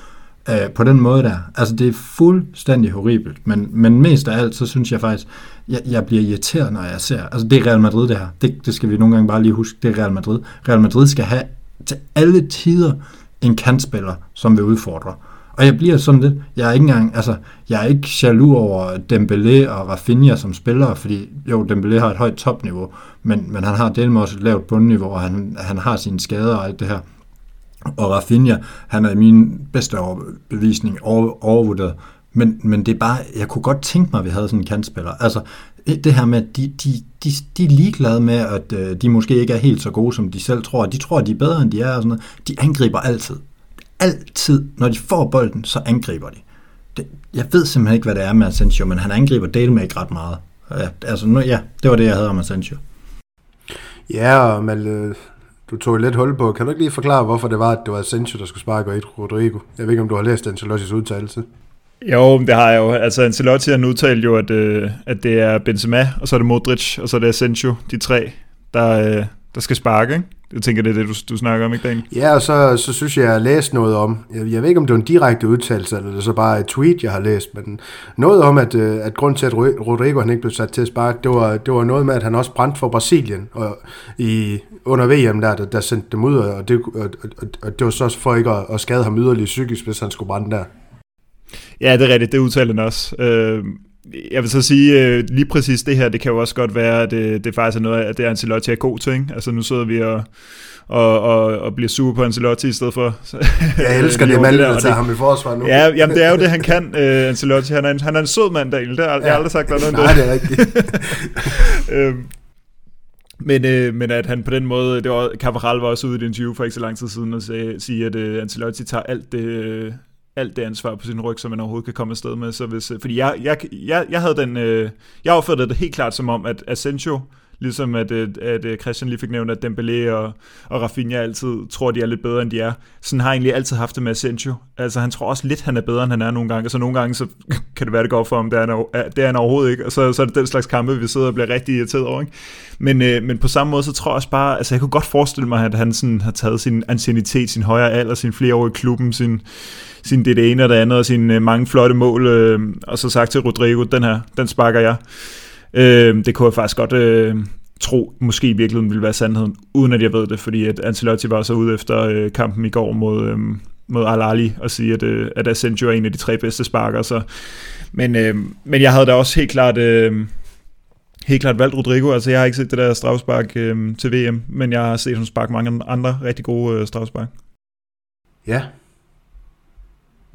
øh, på den måde der. Altså det er fuldstændig horribelt, men, men mest af alt, så synes jeg faktisk, jeg, jeg bliver irriteret, når jeg ser, altså det er Real Madrid det her, det, det skal vi nogle gange bare lige huske, det er Real Madrid. Real Madrid skal have til alle tider en kantspiller, som vil udfordre. Og jeg bliver sådan lidt, jeg er ikke engang, altså, jeg er ikke jaloux over Dembélé og Rafinha som spillere, fordi jo, Dembélé har et højt topniveau, men, men han har delvis også et lavt bundniveau, og han, han har sine skader og alt det her. Og Rafinha, han er i min bedste overbevisning over, overvurderet. Men, men det er bare, jeg kunne godt tænke mig, at vi havde sådan en kantspiller. Altså, det her med, at de, de, de, de er ligeglade med, at øh, de måske ikke er helt så gode, som de selv tror. De tror, at de er bedre, end de er. Og sådan noget. De angriber altid altid, når de får bolden, så angriber de. Det, jeg ved simpelthen ikke, hvad det er med Asensio, men han angriber del med ikke ret meget. Ja, altså, nu, ja, det var det, jeg havde om Asensio.
Ja, og Malte, du tog lidt hul på. Kan du ikke lige forklare, hvorfor det var, at det var Asensio, der skulle sparke, og ikke Rodrigo? Jeg ved ikke, om du har læst Ancelotti's udtalelse.
Jo, det har jeg jo. Altså, Ancelotti har udtalt jo, at, øh, at det er Benzema, og så er det Modric, og så er det Asensio, de tre, der, øh, der skal sparke, ikke? Jeg tænker, det er det, du, du snakker om, ikke Daniel?
Ja, og så, så synes jeg, jeg har læst noget om, jeg, jeg ved ikke, om det var en direkte udtalelse, eller det er så bare et tweet, jeg har læst, men noget om, at, øh, at grund til, at Rodrigo han ikke blev sat til at sparke, det var, det var noget med, at han også brændte for Brasilien og i, under VM, der, der, der sendte dem ud, og det, og, og, og det var så for ikke at, at skade ham yderligere psykisk, hvis han skulle brænde der.
Ja, det er rigtigt, det udtaler han også. Øh, jeg vil så sige, øh, lige præcis det her, det kan jo også godt være, at det, det faktisk er noget af det, Ancelotti er god til. Ikke? Altså nu sidder vi og, og, og, og bliver sur på Ancelotti i stedet for.
Jeg elsker det, Malte, der tager ham i forsvar nu.
Ja, jamen, det er jo det, han kan, uh, Ancelotti. Han er, en, han er en sød mand, Daniel. Det har ja. jeg aldrig sagt noget
Nej, det er rigtigt.
øhm, men, øh, men at han på den måde, det var, Cavaral var også ude i et interview for ikke så lang tid siden og sagde, sige, at uh, Ancelotti tager alt det, øh, alt det ansvar på sin ryg, som man overhovedet kan komme afsted med. Så hvis, øh, fordi jeg, jeg, jeg, jeg havde den, øh, jeg opfattede det helt klart som om, at Asensio, ligesom at, øh, at, at Christian lige fik nævnt, at Dembélé og, og Rafinha altid tror, de er lidt bedre, end de er. Sådan har jeg egentlig altid haft det med Asensio. Altså han tror også lidt, han er bedre, end han er nogle gange, så nogle gange så kan det være, det går for ham, det er han, det er han overhovedet ikke, og så, så er det den slags kampe, vi sidder og bliver rigtig irriteret over. Ikke? Men, øh, men på samme måde, så tror jeg også bare, altså jeg kunne godt forestille mig, at han sådan har taget sin ancienitet, sin højere alder, sin flere år i klubben, sin, sin det, det ene og det andet, og sine øh, mange flotte mål, øh, og så sagt til Rodrigo, den her, den sparker jeg. Øh, det kunne jeg faktisk godt øh, tro, måske i virkeligheden ville være sandheden, uden at jeg ved det, fordi at Ancelotti var så ude efter øh, kampen i går mod, øh, mod Al-Ali og sige, at, øh, at Asensio er en af de tre bedste sparker. Så. Men, øh, men jeg havde da også helt klart... Øh, helt klart valgt Rodrigo. Altså, jeg har ikke set det der strafspark øh, til VM, men jeg har set ham sparke mange andre rigtig gode øh, strafspark.
Ja,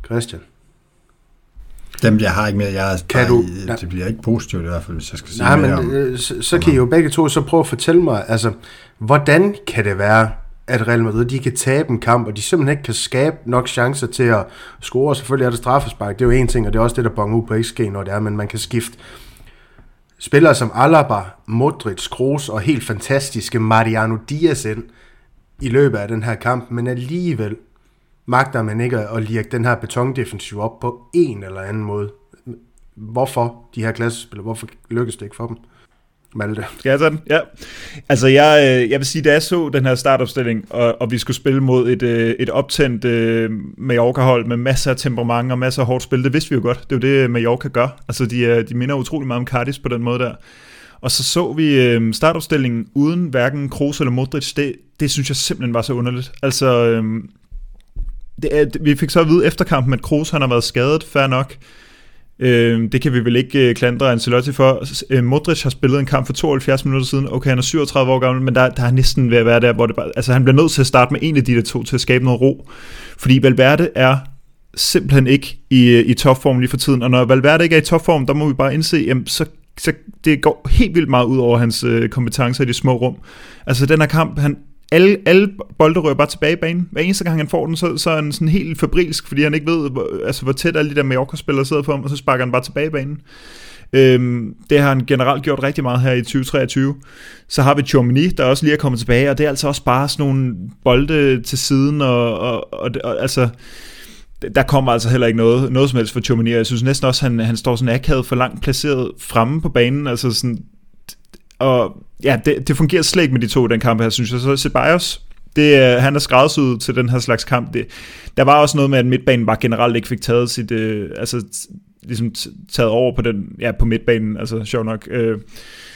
Christian?
Dem, jeg har ikke mere. Jeg kan du, i, det bliver ikke positivt i hvert fald, hvis jeg skal sige
Nej, men om, øh, så, så kan I jo begge to så prøve at fortælle mig, altså, hvordan kan det være, at Real Madrid de kan tabe en kamp, og de simpelthen ikke kan skabe nok chancer til at score. Selvfølgelig er det straffespark, det er jo en ting, og det er også det, der bonger ud på XG, når det er, men man kan skifte spillere som Alaba, Modric, Kroos og helt fantastiske Mariano Diaz ind i løbet af den her kamp, men alligevel magter man ikke at lirke den her betondefensiv op på en eller anden måde. Hvorfor de her klassespillere, hvorfor lykkes det ikke for dem? Malte.
Skal jeg tage den? Ja. Altså, jeg, øh, jeg vil sige, da jeg så den her startopstilling, og, og vi skulle spille mod et, øh, et optændt uh, Mallorca-hold med masser af temperament og masser af hårdt spil, det vidste vi jo godt. Det er jo det, Mallorca gør. Altså, de, de minder utrolig meget om Cardis på den måde der. Og så så vi startopstillingen uden hverken Kroos eller Modric. Det, det synes jeg simpelthen var så underligt. Altså, uh, det er, vi fik så at vide efter kampen, at Kroos han har været skadet, fair nok. Øh, det kan vi vel ikke øh, klandre Ancelotti for. Øh, Modric har spillet en kamp for 72 minutter siden. Okay, han er 37 år gammel, men der, der er næsten ved at være der, hvor det bare, altså han bliver nødt til at starte med en af de der to til at skabe noget ro. Fordi Valverde er simpelthen ikke i, øh, i topform lige for tiden, og når Valverde ikke er i topform, der må vi bare indse, jamen, så, så det går helt vildt meget ud over hans øh, kompetencer i de små rum. Altså den her kamp, han, alle, alle bolde rører bare tilbage i banen. Hver eneste gang han får den, så, så er han sådan helt fabrilsk, fordi han ikke ved, hvor, altså, hvor tæt alle de der Mallorca-spillere sidder på ham, og så sparker han bare tilbage i banen. Øhm, det har han generelt gjort rigtig meget her i 2023. Så har vi Chomini, der også lige er kommet tilbage, og det er altså også bare sådan nogle bolde til siden, og, og, og, og altså der kommer altså heller ikke noget, noget som helst for Chomini, jeg synes næsten også, at han, han står sådan akavet for langt placeret fremme på banen, altså sådan, og ja, det, det fungerer slet ikke med de to den kamp her, synes jeg. Så Ceballos, det, øh, han er skræddersyet til den her slags kamp. Det, der var også noget med, at midtbanen bare generelt ikke fik taget sit, øh, altså ligesom taget over på den, ja, på midtbanen, altså sjov nok. Øh,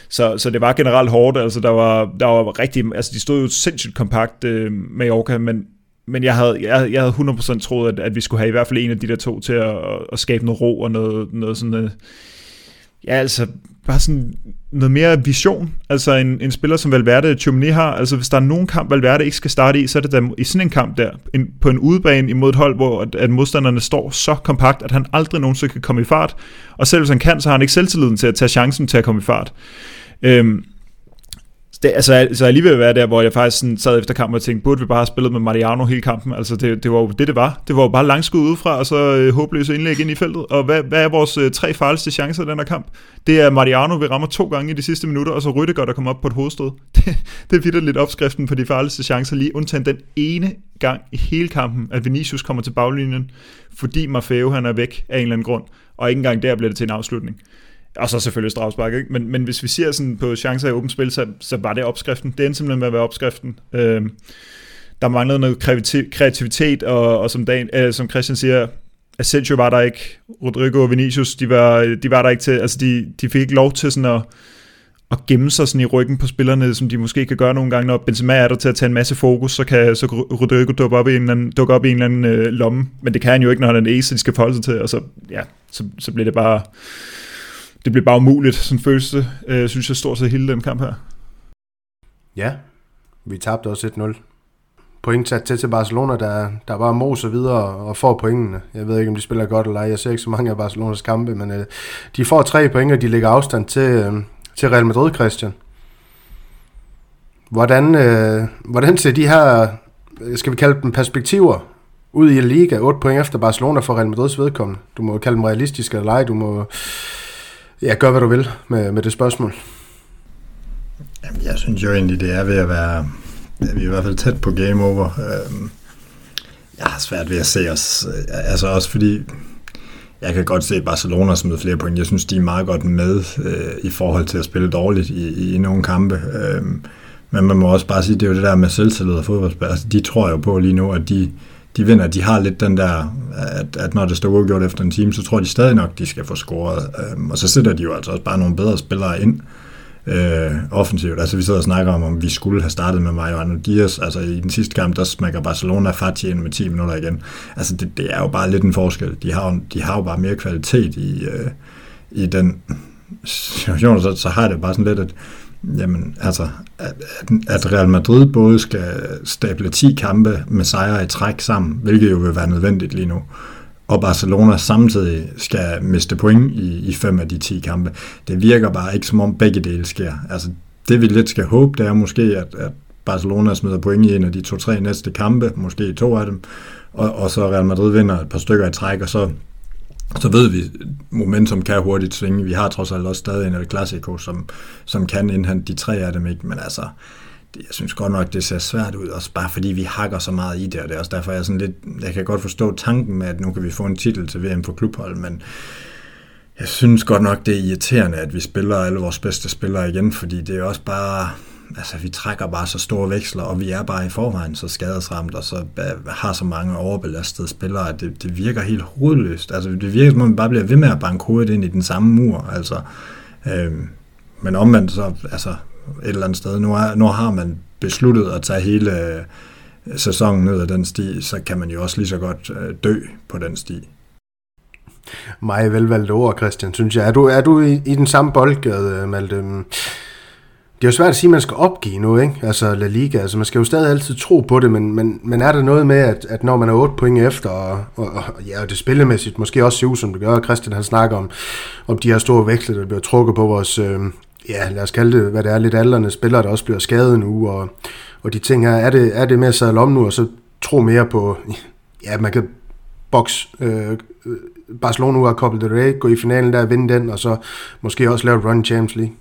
så, så det var generelt hårdt, altså der var, der var rigtig, altså de stod jo sindssygt kompakt øh, med Yorka, men, men jeg havde, jeg, jeg havde 100% troet, at, at vi skulle have i hvert fald en af de der to til at, at skabe noget ro og noget, noget sådan, øh, ja altså bare sådan noget mere vision. Altså en, en spiller som Valverde Chumini har, altså hvis der er nogen kamp, Valverde ikke skal starte i, så er det da i sådan en kamp der, en, på en udebane imod et hold, hvor at, at modstanderne står så kompakt, at han aldrig nogensinde kan komme i fart. Og selv hvis han kan, så har han ikke selvtilliden til at tage chancen til at komme i fart. Øhm, det, altså, altså alligevel være der, hvor jeg faktisk sådan sad efter kampen og tænkte, burde vi bare have spillet med Mariano hele kampen? Altså det, det var jo det, det var. Det var jo bare langskud udefra, og så øh, håbløse indlæg ind i feltet. Og hvad, hvad er vores øh, tre farligste chancer i den her kamp? Det er Mariano, vi rammer to gange i de sidste minutter, og så Rydiger, der kommer op på et hovedstød. Det, det er lidt opskriften på de farligste chancer, lige undtagen den ene gang i hele kampen, at Vinicius kommer til baglinjen, fordi Maffeo han er væk af en eller anden grund, og ikke engang der bliver det til en afslutning. Og så selvfølgelig strafspark, ikke? Men, men hvis vi ser sådan på chancer i åbent spil, så, så var det opskriften. Det endte simpelthen med at være opskriften. Øhm, der manglede noget kreativitet, og, og som, Dan, øh, som Christian siger, Asensio var der ikke, Rodrigo og Vinicius, de var, de var der ikke til, altså de, de fik ikke lov til sådan at, at gemme sig sådan i ryggen på spillerne, som de måske kan gøre nogle gange, når Benzema er der til at tage en masse fokus, så kan så Rodrigo dukke op i en eller anden, dukke op i en eller anden øh, lomme, men det kan han jo ikke, når han er en ace, de skal forholde sig til, og så, ja, så, så bliver det bare det blev bare umuligt, sådan føles det, øh, synes jeg, stort set hele den kamp her.
Ja, vi tabte også 1-0. Point sat til til Barcelona, der, der var moser videre og får pointene. Jeg ved ikke, om de spiller godt eller ej. Jeg ser ikke så mange af Barcelonas kampe, men øh, de får tre point, og de lægger afstand til, øh, til Real Madrid, Christian. Hvordan, øh, hvordan ser de her, øh, skal vi kalde dem perspektiver, ud i Liga, 8 point efter Barcelona for Real Madrids vedkommende? Du må kalde dem realistiske eller ej, du må Ja, gør hvad du vil med, med det spørgsmål.
Jamen, jeg synes jo egentlig, det er ved at være, vi er i hvert fald tæt på game over. Øhm, jeg har svært ved at se os, øh, altså også fordi, jeg kan godt se Barcelona smide flere point. Jeg synes, de er meget godt med øh, i forhold til at spille dårligt i, i nogle kampe. Øh, men man må også bare sige, det er jo det der med selvtillid og fodboldspil. Altså, de tror jo på lige nu, at de, de vinder. De har lidt den der, at, at når det står uafgjort efter en time, så tror de stadig nok, de skal få scoret. Øhm, og så sætter de jo altså også bare nogle bedre spillere ind øh, offensivt. Altså vi sidder og snakker om, om vi skulle have startet med Mario Diaz. Altså i den sidste kamp, der smækker Barcelona Fati ind med 10 minutter igen. Altså det, det er jo bare lidt en forskel. De har, de har jo bare mere kvalitet i, øh, i den situation, så, så har det bare sådan lidt, at Jamen, altså, at, at Real Madrid både skal stable 10 kampe med sejre i træk sammen, hvilket jo vil være nødvendigt lige nu, og Barcelona samtidig skal miste point i, i fem af de 10 kampe. Det virker bare ikke som om begge dele sker. Altså, det vi lidt skal håbe, det er måske, at, at Barcelona smider point i en af de to-tre næste kampe, måske to af dem, og, og så Real Madrid vinder et par stykker i træk, og så så ved vi, momentum kan hurtigt svinge. Vi har trods alt også stadig en El Clasico, som, som kan indhente de tre af dem, ikke? men altså, det, jeg synes godt nok, det ser svært ud, også bare fordi vi hakker så meget i det, og det er også derfor, jeg, sådan lidt, jeg kan godt forstå tanken med, at nu kan vi få en titel til VM for klubhold, men jeg synes godt nok, det er irriterende, at vi spiller alle vores bedste spillere igen, fordi det er også bare, altså vi trækker bare så store veksler, og vi er bare i forvejen så skadesramt, og så øh, har så mange overbelastede spillere, at det, det virker helt hovedløst. Altså det virker som om, vi bare bliver ved med at banke hovedet ind i den samme mur, altså. Øh, men omvendt så, altså et eller andet sted, nu, er, nu har man besluttet at tage hele øh, sæsonen ned ad den sti, så kan man jo også lige så godt øh, dø på den sti.
Meget velvalgte ord, Christian, synes jeg. Er du, er du i, i den samme boldgade, Malte? Mm det er jo svært at sige, at man skal opgive nu, ikke? Altså La Liga, altså man skal jo stadig altid tro på det, men, men, men er der noget med, at, at når man er 8 point efter, og, og, og ja, og det spillemæssigt måske også ser ud, som det gør, Christian han snakker om, om de her store veksler, der bliver trukket på vores, øh, ja lad os kalde det, hvad det er, lidt aldrende spillere, der også bliver skadet nu, og, og de ting her, er det, er det med at sadle om nu, og så tro mere på, ja, man kan boks øh, øh, Barcelona ud af Copa del Rey, gå i finalen der, vinde den, og så måske også lave et run Champions League.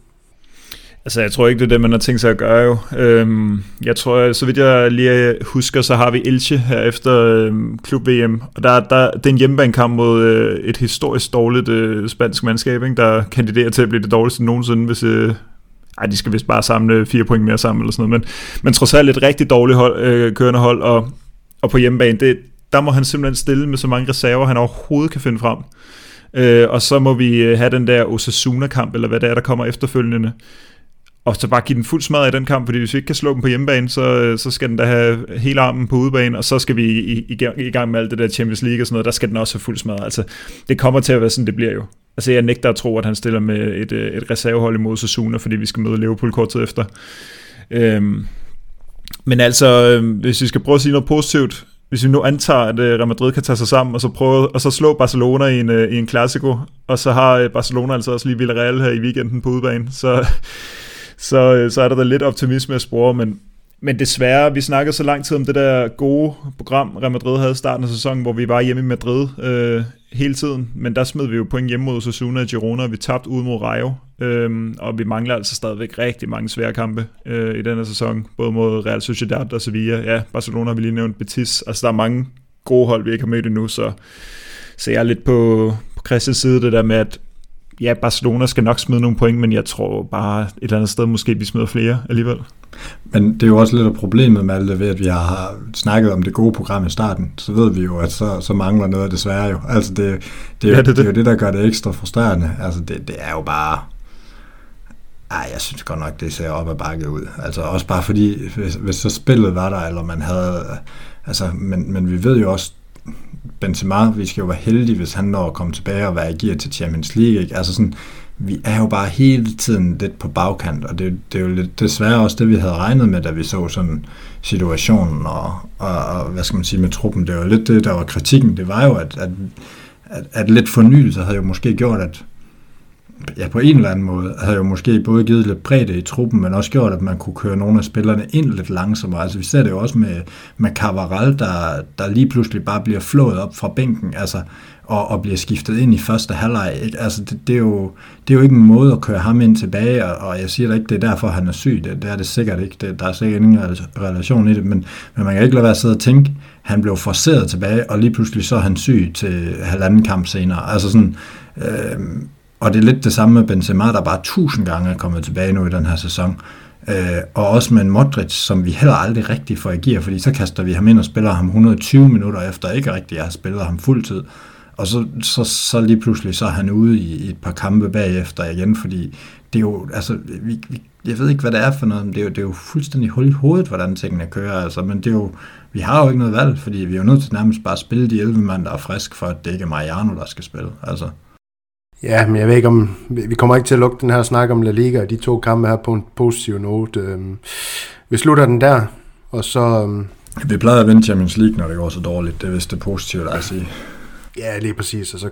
Altså, jeg tror ikke, det er det, man har tænkt sig at gøre jo. Øhm, jeg tror, så vidt jeg lige husker, så har vi Elche her efter øhm, klub-VM, og der, der, det er en hjemmebanekamp mod øh, et historisk dårligt øh, spansk mandskab, ikke, der kandiderer til at blive det dårligste nogensinde, hvis... Øh, ej, de skal vist bare samle fire point mere sammen eller sådan noget, men, men trods alt et rigtig dårligt hold, øh, kørende hold, og, og på hjemmebane, det, der må han simpelthen stille med så mange reserver, han overhovedet kan finde frem. Øh, og så må vi øh, have den der Osasuna-kamp, eller hvad det er, der kommer efterfølgende, og så bare give den fuld smad i den kamp, fordi hvis vi ikke kan slå dem på hjemmebane, så, øh, så skal den da have hele armen på udebane, og så skal vi i, i, i gang med alt det der Champions League og sådan noget, der skal den også have fuld smad. Altså, det kommer til at være sådan, det bliver jo. Altså, jeg nægter at tro, at han stiller med et, øh, et reservehold imod Sasuna, fordi vi skal møde Liverpool kort tid efter. Øhm, men altså, øh, hvis vi skal prøve at sige noget positivt, hvis vi nu antager, at Real Madrid kan tage sig sammen, og så, prøve, og så slå Barcelona i en, i en Clasico, og så har Barcelona altså også lige Villarreal her i weekenden på udebane, så så, øh, så er der da lidt optimisme at spore, men, men desværre, vi snakkede så lang tid om det der gode program, Real Madrid havde i starten af sæsonen, hvor vi var hjemme i Madrid øh, hele tiden, men der smed vi jo point hjemme mod Osasuna og Girona, og vi tabte ud mod Rayo, øh, og vi mangler altså stadigvæk rigtig mange svære kampe øh, i her sæson, både mod Real Sociedad og Sevilla, ja, Barcelona har vi lige nævnt, Betis, altså der er mange gode hold, vi ikke har mødt endnu, så, så jeg er lidt på, på Christians side, det der med, at ja, Barcelona skal nok smide nogle point, men jeg tror bare et eller andet sted, måske vi smider flere alligevel.
Men det er jo også lidt af problemet med alt det ved, at vi har snakket om det gode program i starten, så ved vi jo, at så, så mangler noget desværre jo. Altså det, det, er, ja, det, det. det er jo det, der gør det ekstra frustrerende. Altså det, det er jo bare... Ej, jeg synes godt nok, det ser op ad bakke ud. Altså også bare fordi, hvis, hvis så spillet var der, eller man havde... Altså, men, men vi ved jo også, Benzema, vi skal jo være heldige, hvis han når at komme tilbage og være i gear til Champions League. Ikke? Altså sådan, vi er jo bare hele tiden lidt på bagkant, og det, det er jo lidt, desværre også det, vi havde regnet med, da vi så sådan situationen og, og, og hvad skal man sige med truppen. Det var lidt det, der var kritikken. Det var jo, at, at, at, at lidt fornyelse havde jo måske gjort, at ja, på en eller anden måde, havde jo måske både givet lidt bredde i truppen, men også gjort, at man kunne køre nogle af spillerne ind lidt langsommere. Altså vi ser det jo også med, med Cavaral, der, der lige pludselig bare bliver flået op fra bænken, altså, og, og bliver skiftet ind i første halvleg. Altså det, det, er jo, det er jo ikke en måde at køre ham ind tilbage, og, og jeg siger da ikke, det er derfor, han er syg. Det, det er det sikkert ikke. Det, der er sikkert ingen relation i det, men, men man kan ikke lade være at sidde og tænke, han blev forceret tilbage, og lige pludselig så er han syg til halvanden kamp senere. Altså sådan, øh, og det er lidt det samme med Benzema, der bare tusind gange er kommet tilbage nu i den her sæson. Øh, og også med en Modric, som vi heller aldrig rigtig får i gear, fordi så kaster vi ham ind og spiller ham 120 minutter efter, ikke rigtig jeg har spillet ham fuldtid. Og så, så, så lige pludselig så er han ude i, i et par kampe bagefter igen, fordi det er jo, altså, vi, vi, jeg ved ikke, hvad det er for noget, men det er jo, det er jo fuldstændig hul i hovedet, hvordan tingene kører, altså, men det er jo, vi har jo ikke noget valg, fordi vi er jo nødt til nærmest bare at spille de 11 mand, der er frisk, for at det ikke er Mariano, der skal spille, altså.
Ja, men jeg ved ikke om... Vi kommer ikke til at lukke den her snak om La Liga og de to kampe her på en positiv note. Øhm, vi slutter den der, og så... Øhm,
vi plejer at vinde Champions League, når det går så dårligt. Det er vist det positive, at sige.
Ja, lige præcis. Og så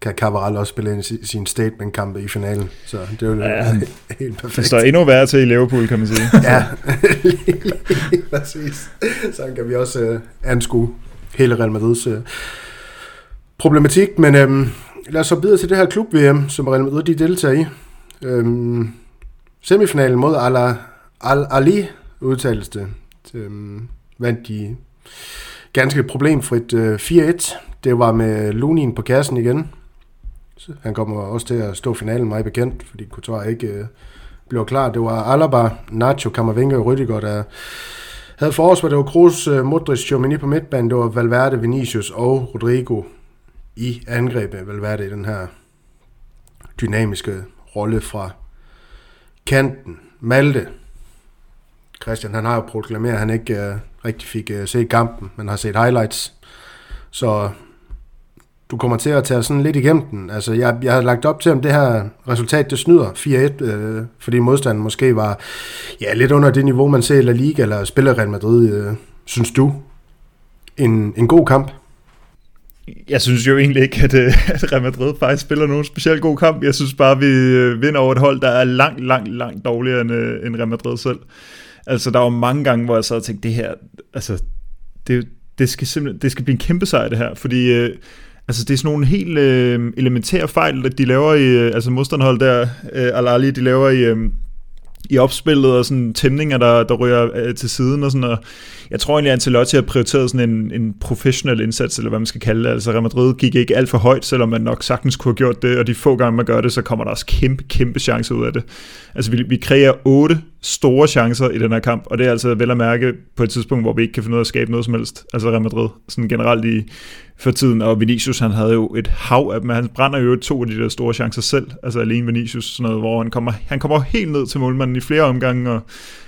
kan Cabral også spille ind i sin statement-kampe i finalen. Så det er jo
ja, helt perfekt. Det står endnu værre til i Liverpool, kan man sige.
ja, lige præcis. Så kan vi også uh, anskue hele Real Madrids uh, problematik. Men øhm, lad os så videre til det her klub-VM, som Real Madrid de deltager i. Øhm, semifinalen mod Al, Al Ali udtales det. Øhm, vandt de ganske problemfrit øh, 4-1. Det var med Lunin på kassen igen. Så han kommer også til at stå finalen meget bekendt, fordi Couture ikke øh, blev klar. Det var Alaba, Nacho, Kammervinger og Rüdiger, der havde forårsvar. Det var Kroos, øh, Modric, Chomini på midtbanen. Det var Valverde, Vinicius og Rodrigo i angrebet vil være det i den her dynamiske rolle fra kanten. Malte, Christian, han har jo proklameret, at han ikke uh, rigtig fik uh, set kampen, men har set highlights. Så du kommer til at tage sådan lidt igennem den. Altså, jeg, jeg har lagt op til, om det her resultat, det snyder 4-1, øh, fordi modstanden måske var ja, lidt under det niveau, man ser i La Liga, eller spiller Real Madrid. Øh, synes du, en, en god kamp?
Jeg synes jo egentlig ikke, at, øh, at Real Madrid faktisk spiller nogen specielt god kamp. Jeg synes bare, at vi øh, vinder over et hold, der er langt, langt, langt dårligere end, øh, end Real Madrid selv. Altså, der var mange gange, hvor jeg så tænkte, det her, altså, det, det skal simpelthen, det skal blive en kæmpe sejr, det her, fordi øh, altså, det er sådan nogle helt øh, elementære fejl, at de laver i, øh, altså modstandhold der, øh, Al-Ali, de laver i, øh, i opspillet og sådan tæmninger, der, der ryger øh, til siden og sådan, og jeg tror egentlig, at Ancelotti har prioriteret sådan en, en professionel indsats, eller hvad man skal kalde det. Altså Real Madrid gik ikke alt for højt, selvom man nok sagtens kunne have gjort det, og de få gange, man gør det, så kommer der også kæmpe, kæmpe chancer ud af det. Altså vi, vi kræver otte store chancer i den her kamp, og det er altså vel at mærke på et tidspunkt, hvor vi ikke kan finde ud af at skabe noget som helst. Altså Real Madrid, sådan generelt i, for tiden, og Vinicius han havde jo et hav af dem, han brænder jo to af de der store chancer selv, altså alene Vinicius, sådan noget, hvor han kommer, han kommer helt ned til målmanden i flere omgange, og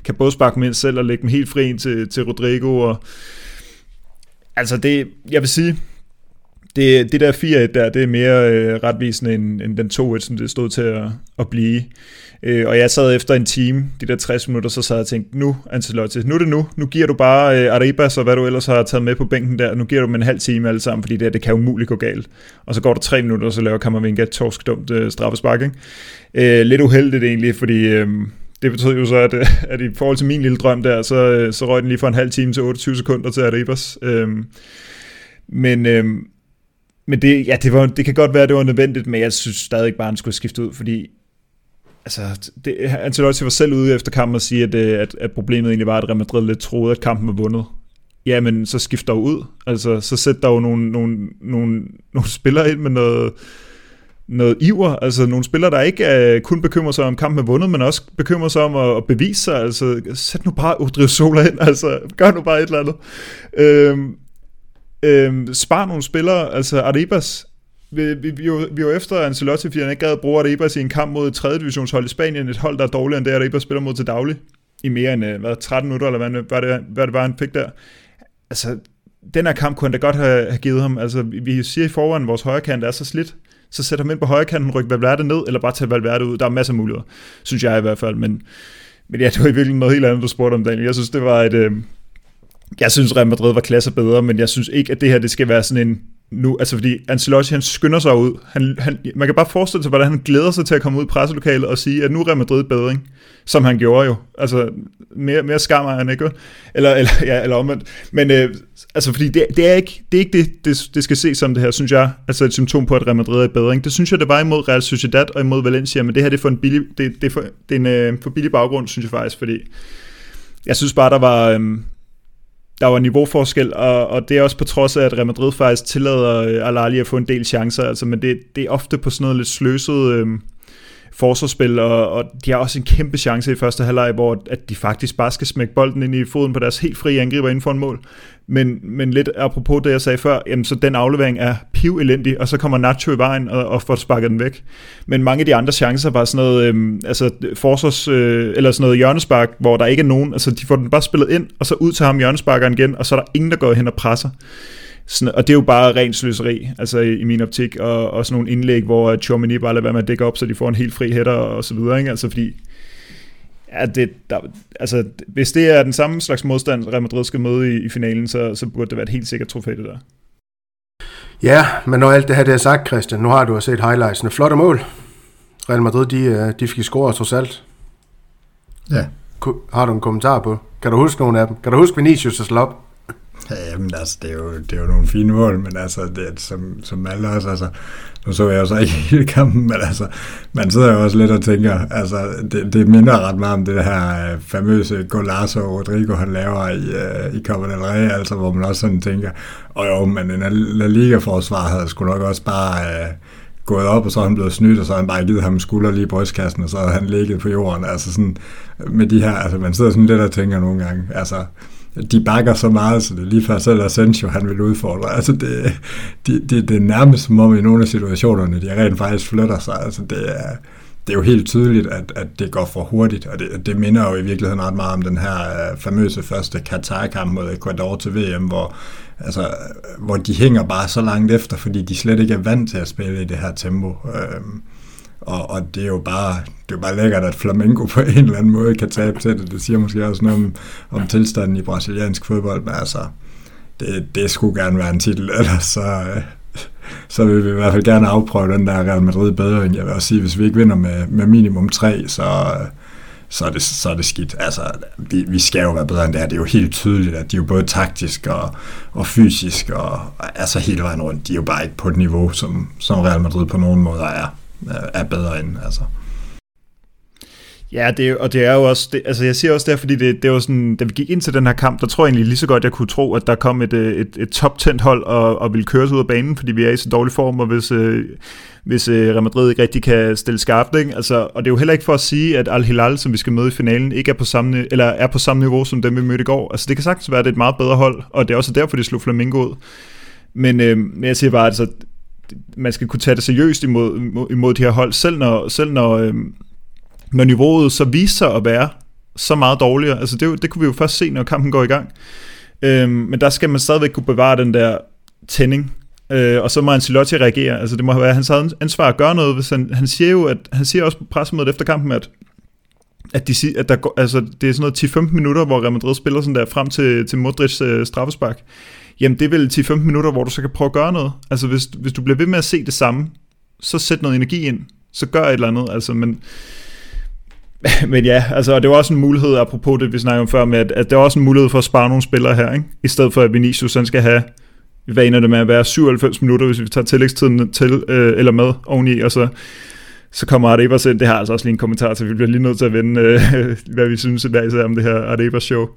kan både sparke dem ind selv og lægge dem helt fri ind til, til Rodrigo, og altså det, jeg vil sige, det, det der 4-1 der, det er mere øh, retvisende end, end den 2-1, som det stod til at, at blive. Øh, og jeg sad efter en time, de der 60 minutter, så sad jeg og tænkte, nu Ancelotti, nu er det nu. Nu giver du bare øh, Arribas og hvad du ellers har taget med på bænken der. Nu giver du dem en halv time alle sammen, fordi det, det kan umuligt gå galt. Og så går der tre minutter, og så laver Kammervinga et torskdumt øh, straffespark. Ikke? Øh, lidt uheldigt egentlig, fordi... Øh, det betød jo så, at, øh, at i forhold til min lille drøm der, så, øh, så røg den lige fra en halv time til 28 sekunder til Arribas. Øhm, men øhm, men det, ja, det, var, det kan godt være, at det var nødvendigt, men jeg synes stadig bare, at han skulle skifte ud, fordi altså, det, Ancelotti var selv ude efter kampen og sige, at, øh, at, at problemet egentlig var, at Real Madrid lidt troede, at kampen var vundet. Ja, men så skifter jo ud. Altså, så sætter der jo nogle, nogle, nogle, nogle spillere ind med noget, noget iver, altså nogle spillere, der ikke uh, kun bekymrer sig om kampen er vundet, men også bekymrer sig om at, at bevise sig, altså sæt nu bare Odriozola ind, altså gør nu bare et eller andet. Øhm, øhm, spar nogle spillere, altså Arribas, vi, vi, vi, var, vi var efter Ancelotti, fordi han ikke gad at bruge Arribas i en kamp mod et 3. divisionshold i Spanien, et hold, der er dårligere end det, Arribas spiller mod til daglig, i mere end øh, hvad, 13 minutter, eller hvad, hvad, det, hvad det var, han fik der. Altså, den her kamp kunne han da godt have, have givet ham. Altså, vi siger i forvejen, at vores højre kant er så slidt, så sætter ham ind på højre kanten, rykker Valverde ned, eller bare tager Valverde ud. Der er masser af muligheder, synes jeg i hvert fald. Men, men ja, det var i virkeligheden noget helt andet, du spurgte om, Daniel. Jeg synes, det var et... Øh, jeg synes, Real Madrid var klasse bedre, men jeg synes ikke, at det her det skal være sådan en nu, altså fordi Ancelotti, han skynder sig ud. Han, han, man kan bare forestille sig, hvordan han glæder sig til at komme ud i presselokalet og sige, at nu er Real Madrid bedre, ikke? som han gjorde jo. Altså, mere, mere skammer han ikke, eller, eller, ja, eller omvendt. Men øh, altså, fordi det, det, er ikke, det er ikke det, det, det skal se som det her, synes jeg, altså et symptom på, at Real Madrid er bedre. Ikke? Det synes jeg, det var imod Real Sociedad og imod Valencia, men det her det er for en billig, det, det er for, det er en øh, for billig baggrund, synes jeg faktisk, fordi jeg synes bare, der var, øh, der var niveauforskel, og, og det er også på trods af, at Real Madrid faktisk tillader øh, Al-Ali at få en del chancer, altså, men det, det er ofte på sådan noget lidt sløset øh, forsvarsspil, og, og de har også en kæmpe chance i første halvleg, hvor at de faktisk bare skal smække bolden ind i foden på deres helt frie angriber inden for en mål. Men, men lidt apropos det, jeg sagde før, jamen, så den aflevering er piv elendig, og så kommer Nacho i vejen og, og får sparket den væk. Men mange af de andre chancer var sådan noget, øhm, altså forsvars, øh, eller sådan noget hjørnespark, hvor der ikke er nogen, altså de får den bare spillet ind, og så ud til ham hjørnesparkeren igen, og så er der ingen, der går hen og presser. Sådan, og det er jo bare rent sløseri, altså i, i min optik, og, og sådan nogle indlæg, hvor Chomini bare lader være med at dække op, så de får en helt fri hætter og så videre, ikke? Altså fordi, Ja, det, der, altså, hvis det er den samme slags modstand, Real Madrid skal møde i, i finalen, så, så burde det være et helt sikkert trofæ, det der.
Ja, men når alt det her det er sagt, Christian, nu har du set highlightsene. Flotte mål. Real Madrid, de, øh, de fik score trods alt.
Ja.
Har du en kommentar på? Kan du huske nogle af dem? Kan du huske Vinicius' slop?
Jamen, altså, det er, jo, det er jo nogle fine mål, men altså, det som, som alle også, altså, nu så jeg jo så ikke hele kampen, men altså, man sidder jo også lidt og tænker, altså, det, det minder ret meget om det her øh, famøse Golazo Rodrigo, han laver i, øh, i Copa del Rey, altså, hvor man også sådan tænker, og jo, men en La Liga-forsvar havde sgu nok også bare Øh, gået op, og så er han blevet snydt, og så har han bare givet ham skulder lige i brystkassen, og så har han ligget på jorden, altså sådan, med de her, altså, man sidder sådan lidt og tænker nogle gange, altså, de bakker så meget, så det er lige før selv Asensio, han vil udfordre. Altså det, det, det, det er nærmest som om i nogle af situationerne, de rent faktisk flytter sig. Altså det er, det er jo helt tydeligt, at, at det går for hurtigt, og det, det minder jo i virkeligheden ret meget om den her øh, famøse første Katar-kamp mod Ecuador til VM, hvor, altså, hvor de hænger bare så langt efter, fordi de slet ikke er vant til at spille i det her tempo. Øh, og, og det er jo bare, det er bare lækkert, at Flamengo på en eller anden måde kan tabe til det. Det siger måske også noget om, om tilstanden i brasiliansk fodbold, men altså, det, det skulle gerne være en titel, ellers så, så vil vi i hvert fald gerne afprøve den der Real Madrid bedre, end jeg vil også sige, hvis vi ikke vinder med, med minimum tre, så, så er det, så er det skidt. Altså, vi, vi skal jo være bedre end det her. Det er jo helt tydeligt, at de er jo både taktisk og, og fysisk, og altså hele vejen rundt, de er jo bare ikke på et niveau, som, som Real Madrid på nogen måde er er bedre end. Altså.
Ja, det, og det er jo også, det, altså jeg siger også det, fordi det, det var sådan, da vi gik ind til den her kamp, der tror jeg egentlig lige så godt, jeg kunne tro, at der kom et, øh, et, et top hold og, og ville køre ud af banen, fordi vi er i så dårlig form, og hvis, øh, hvis øh, Real Madrid ikke rigtig kan stille skarpt, ikke? Altså, og det er jo heller ikke for at sige, at Al-Hilal, som vi skal møde i finalen, ikke er på samme, eller er på samme niveau, som dem vi mødte i går. Altså det kan sagtens være, at det er et meget bedre hold, og det er også derfor, de slog Flamingo ud. Men, øh, men jeg siger bare, altså, man skal kunne tage det seriøst imod, imod de her hold, selv når, selv når, øh, når niveauet så viser sig at være så meget dårligere. Altså det, det kunne vi jo først se, når kampen går i gang. Øh, men der skal man stadigvæk kunne bevare den der tænding, øh, og så må Ancelotti reagere. Altså det må være hans ansvar at gøre noget, hvis han, han siger jo, at han siger også på pressemødet efter kampen, at at, de, at der går, altså, det er sådan noget 10-15 minutter, hvor Real Madrid spiller sådan der frem til, til Modrics øh, straffespark jamen det er vel 10-15 minutter, hvor du så kan prøve at gøre noget. Altså hvis, hvis du bliver ved med at se det samme, så sæt noget energi ind, så gør et eller andet. Altså, men men ja, altså, det var også en mulighed, apropos det, vi snakkede om før, med, at, at det er også en mulighed for at spare nogle spillere her, ikke? i stedet for at Vinicius han skal have vanerne med at være 97 minutter, hvis vi tager tillægstiden til øh, eller med oveni, og så, så kommer Arebas ind. Det har altså også lige en kommentar til, vi bliver lige nødt til at vende, øh, hvad vi synes i dag om det her Arebas show.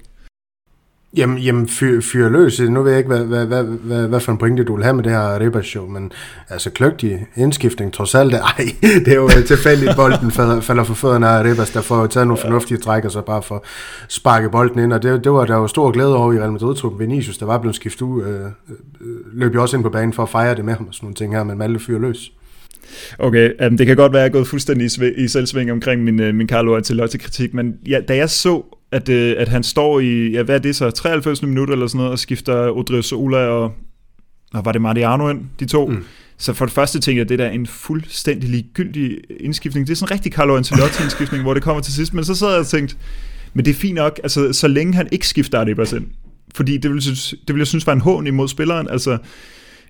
Jamen, jamen fyr, fyr løs. Nu ved jeg ikke, hvad, hvad, hvad, hvad, hvad for en pointe du vil have med det her Ribas show, men altså kløgtig indskiftning, trods alt, ej, det er jo tilfældigt, bolden falder, for fødderne af Ribas, der får taget nogle fornuftige træk, og så bare for sparke bolden ind, og det, det var der jo stor glæde over i Real Madrid-truppen. Vinicius, der var blevet skiftet ud, øh, øh, løb jo også ind på banen for at fejre det med ham og sådan nogle ting her, men Malte fyr løs.
Okay, um, det kan godt være, at jeg er gået fuldstændig i, i selvsving omkring min, uh, min Carlo Ancelotti-kritik, men ja, da jeg så at, øh, at han står i, ja, hvad er det så, 93 minutter eller sådan noget, og skifter Odrio Sola og, og var det Mariano ind, de to. Mm. Så for det første tænkte jeg, at det der er en fuldstændig ligegyldig indskiftning. Det er sådan en rigtig Carlo Ancelotti-indskiftning, hvor det kommer til sidst. Men så sad jeg og tænkte, men det er fint nok, altså så længe han ikke skifter Adibas ind. Fordi det vil, det vil jeg synes var en hån imod spilleren. Altså,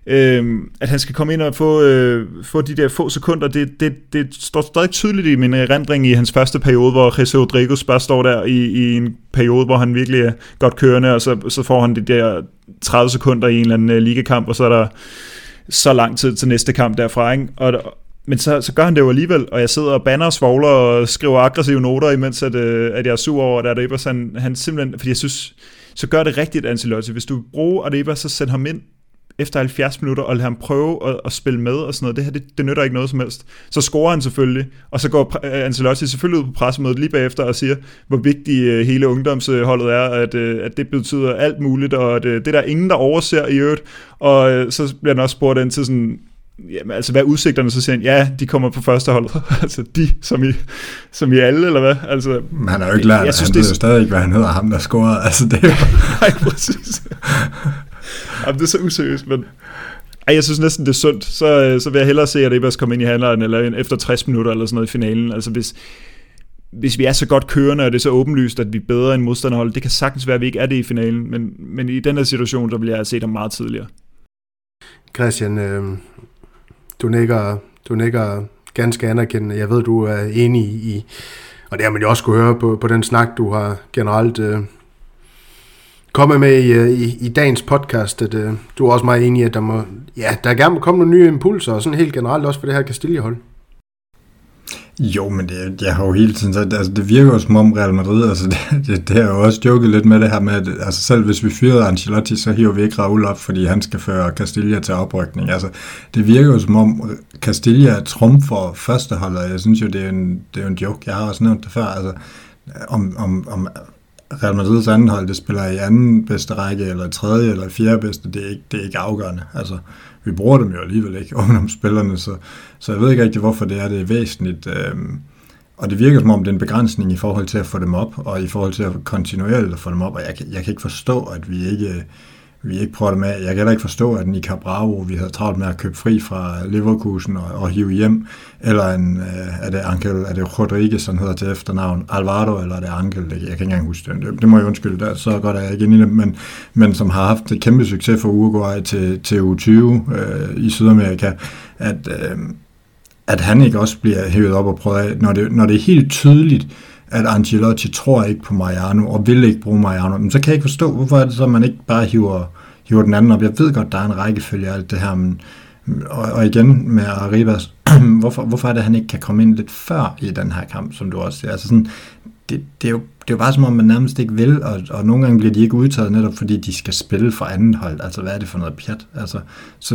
øh, at han skal komme ind og få, øh, få de der få sekunder, det, det, det står stadig tydeligt i min erindring i hans første periode, hvor Jesse Rodriguez bare står der i, i en periode, hvor han virkelig er godt kørende, og så, så får han de der 30 sekunder i en eller anden øh, ligakamp, og så er der så lang tid til næste kamp derfra, ikke? Og, men så, så gør han det jo alligevel, og jeg sidder og banner og svogler og skriver aggressive noter, imens at, øh, at jeg er sur over, at Adebas, han, han simpelthen, fordi jeg synes, så gør det rigtigt, Ancelotti. Hvis du bruger Adebas, så send ham ind efter 70 minutter og lade ham prøve at, at spille med og sådan noget. Det her, det, det nytter ikke noget som helst. Så scorer han selvfølgelig, og så går Ancelotti selvfølgelig ud på pressemødet lige bagefter og siger, hvor vigtigt uh, hele ungdomsholdet er, at, uh, at det betyder alt muligt, og at det er der ingen, der overser i øvrigt. Og så bliver han også spurgt ind til sådan, jamen, altså hvad er udsigterne, så siger han, ja, de kommer på første hold. altså de, som i, som i alle, eller hvad? Altså,
Men han har jo ikke lært, jeg synes, han det... ved jo stadig ikke, hvad han hedder, ham der scorede. Altså det er jo...
Nej, præcis. Jamen, det er så useriøst, men... Ej, jeg synes næsten, det er sundt. Så, øh, så vil jeg hellere se, at Ebers kommer ind i handleren, eller efter 60 minutter, eller sådan noget i finalen. Altså, hvis, hvis vi er så godt kørende, og det er så åbenlyst, at vi er bedre end modstanderhold, det kan sagtens være, at vi ikke er det i finalen, men, men i den her situation, der vil jeg have set dem meget tidligere.
Christian, øh, du nikker, du nikker ganske anerkendende. Jeg ved, du er enig i, og det har man jo også kunne høre på, på den snak, du har generelt øh, komme med i, øh, i, i dagens podcast, at uh, du er også meget enig i, at der, må, ja, der gerne må komme nogle nye impulser, og sådan helt generelt også for det her Castilla-hold.
Jo, men det, jeg har jo hele tiden sagt, altså det virker jo som om Real Madrid, altså det, det, det har jo også joket lidt med det her med, at altså selv hvis vi fyrede Ancelotti, så hiver vi ikke Raul op, fordi han skal føre Castilla til oprykning. Altså det virker jo som om Castilla er trumfer førsteholdet, jeg synes jo, det er en, det er en joke, jeg har også nævnt det før, altså om, om, om Real Madrids anden hold, det spiller i anden bedste række, eller tredje, eller fjerde bedste, det er ikke, det er ikke afgørende. Altså, vi bruger dem jo alligevel ikke, spillerne, så, så jeg ved ikke rigtig, hvorfor det er, det er væsentligt. Øhm, og det virker som om, det er en begrænsning i forhold til at få dem op, og i forhold til at kontinuerligt at få dem op, og jeg, jeg kan ikke forstå, at vi ikke vi ikke prøver det med. Jeg kan heller ikke forstå, at Nika Bravo, vi havde travlt med at købe fri fra Leverkusen og, og hive hjem, eller en, øh, er det Angel, er det Rodriguez, som hedder til efternavn, Alvaro, eller er det Angel, jeg kan ikke engang huske det, det må jeg undskylde, der, så godt er jeg ikke inde i det, men, men som har haft et kæmpe succes for Uruguay til, til U20 øh, i Sydamerika, at, øh, at han ikke også bliver hævet op og prøvet af, når det, når det er helt tydeligt, at Ancelotti tror ikke på Mariano, og vil ikke bruge Mariano, men så kan jeg ikke forstå, hvorfor er det så, at man ikke bare hiver, hiver den anden op. Jeg ved godt, der er en rækkefølge af alt det her, men, og, og igen med Arribas, hvorfor, hvorfor er det, at han ikke kan komme ind lidt før i den her kamp, som du også siger. Altså sådan, det, det, er jo, det er jo bare som om, man nærmest ikke vil, og, og nogle gange bliver de ikke udtaget netop, fordi de skal spille for anden hold. Altså, hvad er det for noget pjat? Altså, så,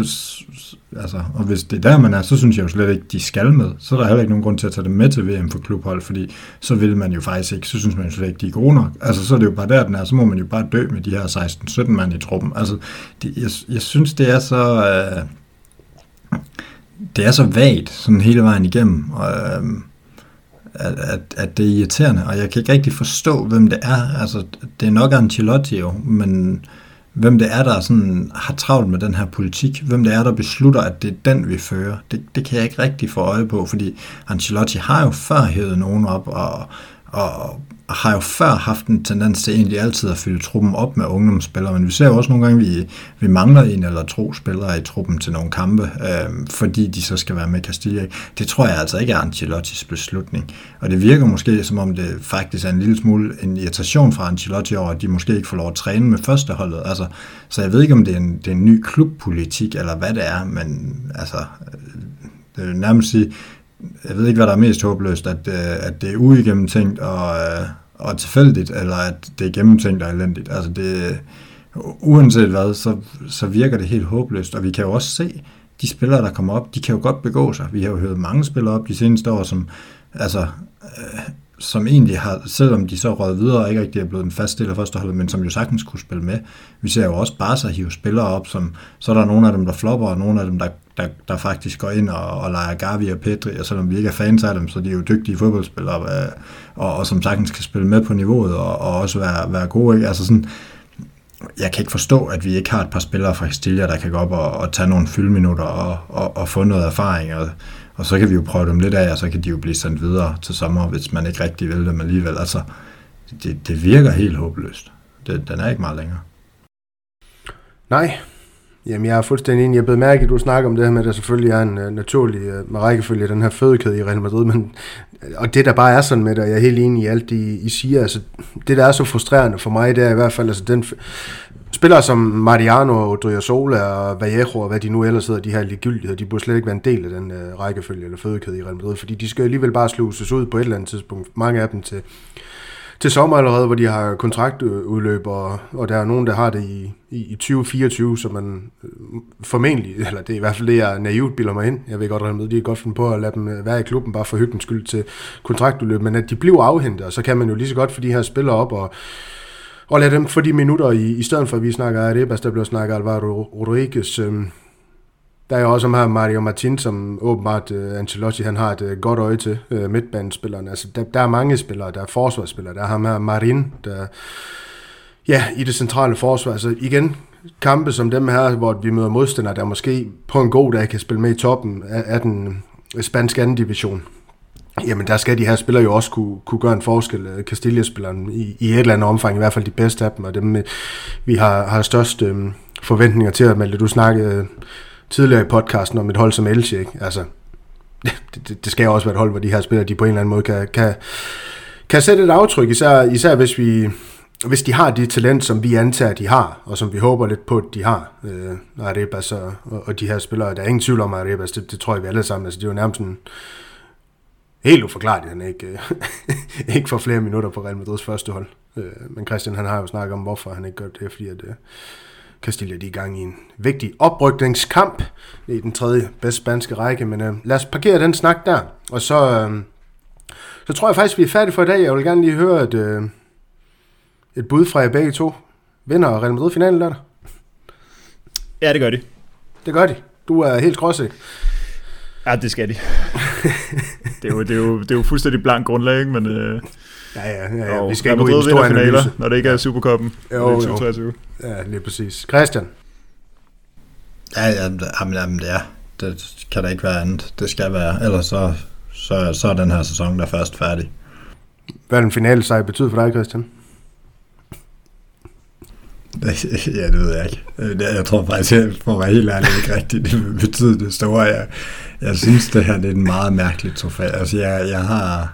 altså, og hvis det er der, man er, så synes jeg jo slet ikke, de skal med. Så er der heller ikke nogen grund til at tage dem med til VM for klubhold, fordi så vil man jo faktisk ikke, så synes man jo slet ikke, de er gode nok. Altså, så er det jo bare der, den er, så må man jo bare dø med de her 16-17 mand i truppen. Altså, det, jeg, jeg synes, det er så... Øh, det er så vagt, sådan hele vejen igennem. Og, øh, at, at, at det er irriterende, og jeg kan ikke rigtig forstå, hvem det er. Altså, det er nok Ancelotti jo, men hvem det er, der sådan har travlt med den her politik, hvem det er, der beslutter, at det er den, vi fører, det, det kan jeg ikke rigtig få øje på, fordi Ancelotti har jo før hævet nogen op, og, og har jo før haft en tendens til egentlig altid at fylde truppen op med ungdomsspillere, men vi ser jo også nogle gange, at vi, vi mangler en eller to spillere i truppen til nogle kampe, øh, fordi de så skal være med Castilla. Det tror jeg altså ikke er Ancelottis beslutning. Og det virker måske som om det faktisk er en lille smule en irritation fra Ancelotti over, at de måske ikke får lov at træne med førsteholdet. Altså, så jeg ved ikke, om det er en, det er en ny klubpolitik, eller hvad det er, men altså, øh, det vil nærmest sige, jeg ved ikke, hvad der er mest håbløst, at, øh, at det er uigennemtænkt og, øh, og tilfældigt, eller at det er gennemtænkt og elendigt. Altså det, uanset hvad, så, så virker det helt håbløst, og vi kan jo også se, de spillere, der kommer op, de kan jo godt begå sig. Vi har jo hørt mange spillere op de seneste år, som, altså, øh, som egentlig har, selvom de så røget videre og ikke rigtig er blevet en fast del af førsteholdet, men som jo sagtens kunne spille med. Vi ser jo også bare så hive spillere op, som, så er der nogle af dem, der flopper, og nogle af dem, der, der, der faktisk går ind og, og leger Gavi og Petri, og selvom vi ikke er fans af dem, så de er jo dygtige fodboldspillere, og, og, og som sagtens kan spille med på niveauet, og, og også være, være gode. Ikke? Altså sådan, jeg kan ikke forstå, at vi ikke har et par spillere fra Castilla, der kan gå op og, og tage nogle fyldminutter og, og, og få noget erfaring, og, og så kan vi jo prøve dem lidt af, og så kan de jo blive sendt videre til sommer, hvis man ikke rigtig vil dem alligevel. Altså, det, det virker helt håbløst. Det, den er ikke meget længere.
Nej, Jamen, jeg er fuldstændig enig. Jeg blev mærke, at du snakker om det her med, at der selvfølgelig er en uh, naturlig uh, med rækkefølge den her fødekæde i Real Madrid, men, øh, og det der bare er sådan med det, og jeg er helt enig i alt, I, I siger, altså, det der er så frustrerende for mig, det er i hvert fald, altså den spillere som Mariano, Odriozola og Vallejo og hvad de nu ellers hedder, de her ligegyldigheder, de burde slet ikke være en del af den uh, rækkefølge eller fødekæde i Real Madrid, fordi de skal alligevel bare sluses ud på et eller andet tidspunkt, mange af dem til, til sommer allerede, hvor de har kontraktudløb, og, og der er nogen, der har det i, i, i 2024, så man øh, formentlig, eller det er i hvert fald det, jeg naivt bilder mig ind. Jeg ved godt, at de kan godt finde på at lade dem øh, være i klubben, bare for hyggens skyld til kontraktudløb, men at de bliver afhentet, og så kan man jo lige så godt få de her spillere op, og og lade dem få de minutter i, i stedet for, at vi snakker Arebas, der bliver snakket Alvaro Rodriguez, øh, der er jo også om her Mario Martin, som åbenbart uh, Ancelotti han har et uh, godt øje til, uh, midtbanespillerne. Altså, der, der er mange spillere, der er forsvarsspillere. Der er ham her Marin, der ja, i det centrale forsvar. Altså igen, kampe som dem her, hvor vi møder modstandere, der måske på en god dag kan spille med i toppen af, af den spanske anden division. Jamen, der skal de her spillere jo også kunne, kunne gøre en forskel. Castilla-spillerne i, i et eller andet omfang, i hvert fald de bedste af dem, og dem vi har, har størst øh, forventninger til at melde. Du snakkede tidligere i podcasten om et hold som Elche, ikke? Altså, det, det, det skal jo også være et hold, hvor de her spillere, de på en eller anden måde kan, kan, kan sætte et aftryk, især, især hvis vi hvis de har det talent, som vi antager, de har, og som vi håber lidt på, at de har, øh, Arebas og, og de her spillere, der er ingen tvivl om Arebas, det, det tror jeg vi alle sammen, altså det er jo nærmest en helt uforklaret, at han ikke, øh, ikke får flere minutter på Real Madrids første hold. Øh, men Christian, han har jo snakket om, hvorfor han ikke gør det, fordi at, øh, Castilla de i gang i en vigtig oprykningskamp i den tredje bedste spanske række, men øh, lad os parkere den snak der, og så, øh, så tror jeg faktisk, vi er færdige for i dag. Jeg vil gerne lige høre et, øh, et bud fra jer begge to. Vinder Real Madrid finalen der?
Ja, det gør de.
Det gør de. Du er helt skråsikker.
Ja, det skal de. det, er jo, det, er jo, det er jo fuldstændig blank grundlag, ikke? men... Øh,
Ja, ja, ja, ja.
Og
vi skal ikke ud i en stor
finaler, når det ikke er Supercuppen.
Jo,
det er 2023.
Ja, lige præcis. Christian?
Ja, jamen, det- jamen, jamen det er. Det kan der ikke være andet. Det skal være. Ellers så, så, så er den her sæson der først færdig.
Hvad er den finale sejr betyder for dig, Christian?
ja, det ved jeg ikke. Øh, Jeg tror faktisk, jeg, for at være helt ærlig, ikke rigtigt, det vil betyde det store. Jeg, jeg synes, det her det er en meget mærkelig trofæ. Altså, jeg, jeg har...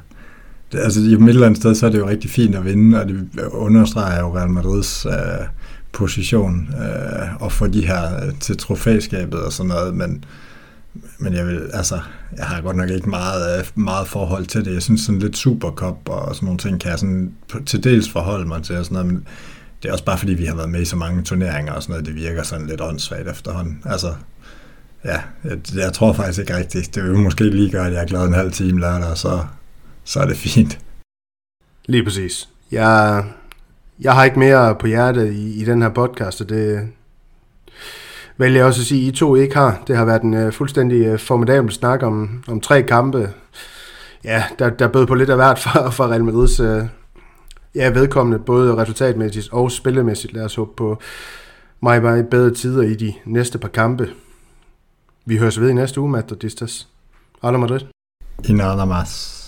Det, altså, i et eller andet sted, så er det jo rigtig fint at vinde, og det understreger jo Real Madrids øh, position øh, og få de her øh, til trofæskabet og sådan noget, men, men jeg vil, altså, jeg har godt nok ikke meget, øh, meget forhold til det. Jeg synes sådan lidt Supercup og sådan nogle ting kan jeg sådan til dels forholde mig til og sådan noget, men det er også bare fordi, vi har været med i så mange turneringer og sådan noget, det virker sådan lidt åndssvagt efterhånden. Altså, ja, jeg, jeg tror faktisk ikke rigtigt. Det vil måske lige gøre, at jeg er glad en halv time lørdag, og så, så er det fint.
Lige præcis. Jeg, jeg har ikke mere på hjertet i, i den her podcast, og det vælger jeg også at sige, at I to ikke har. Det har været en uh, fuldstændig uh, formidabel snak om, om tre kampe. Ja, der, der bød på lidt af hvert for, for Real Madrids uh, ja, vedkommende, både resultatmæssigt og spillemæssigt. Lad os håbe på mig bare bedre tider i de næste par kampe. Vi høres ved i næste uge, Madridistas. Hala Madrid.
I nada más.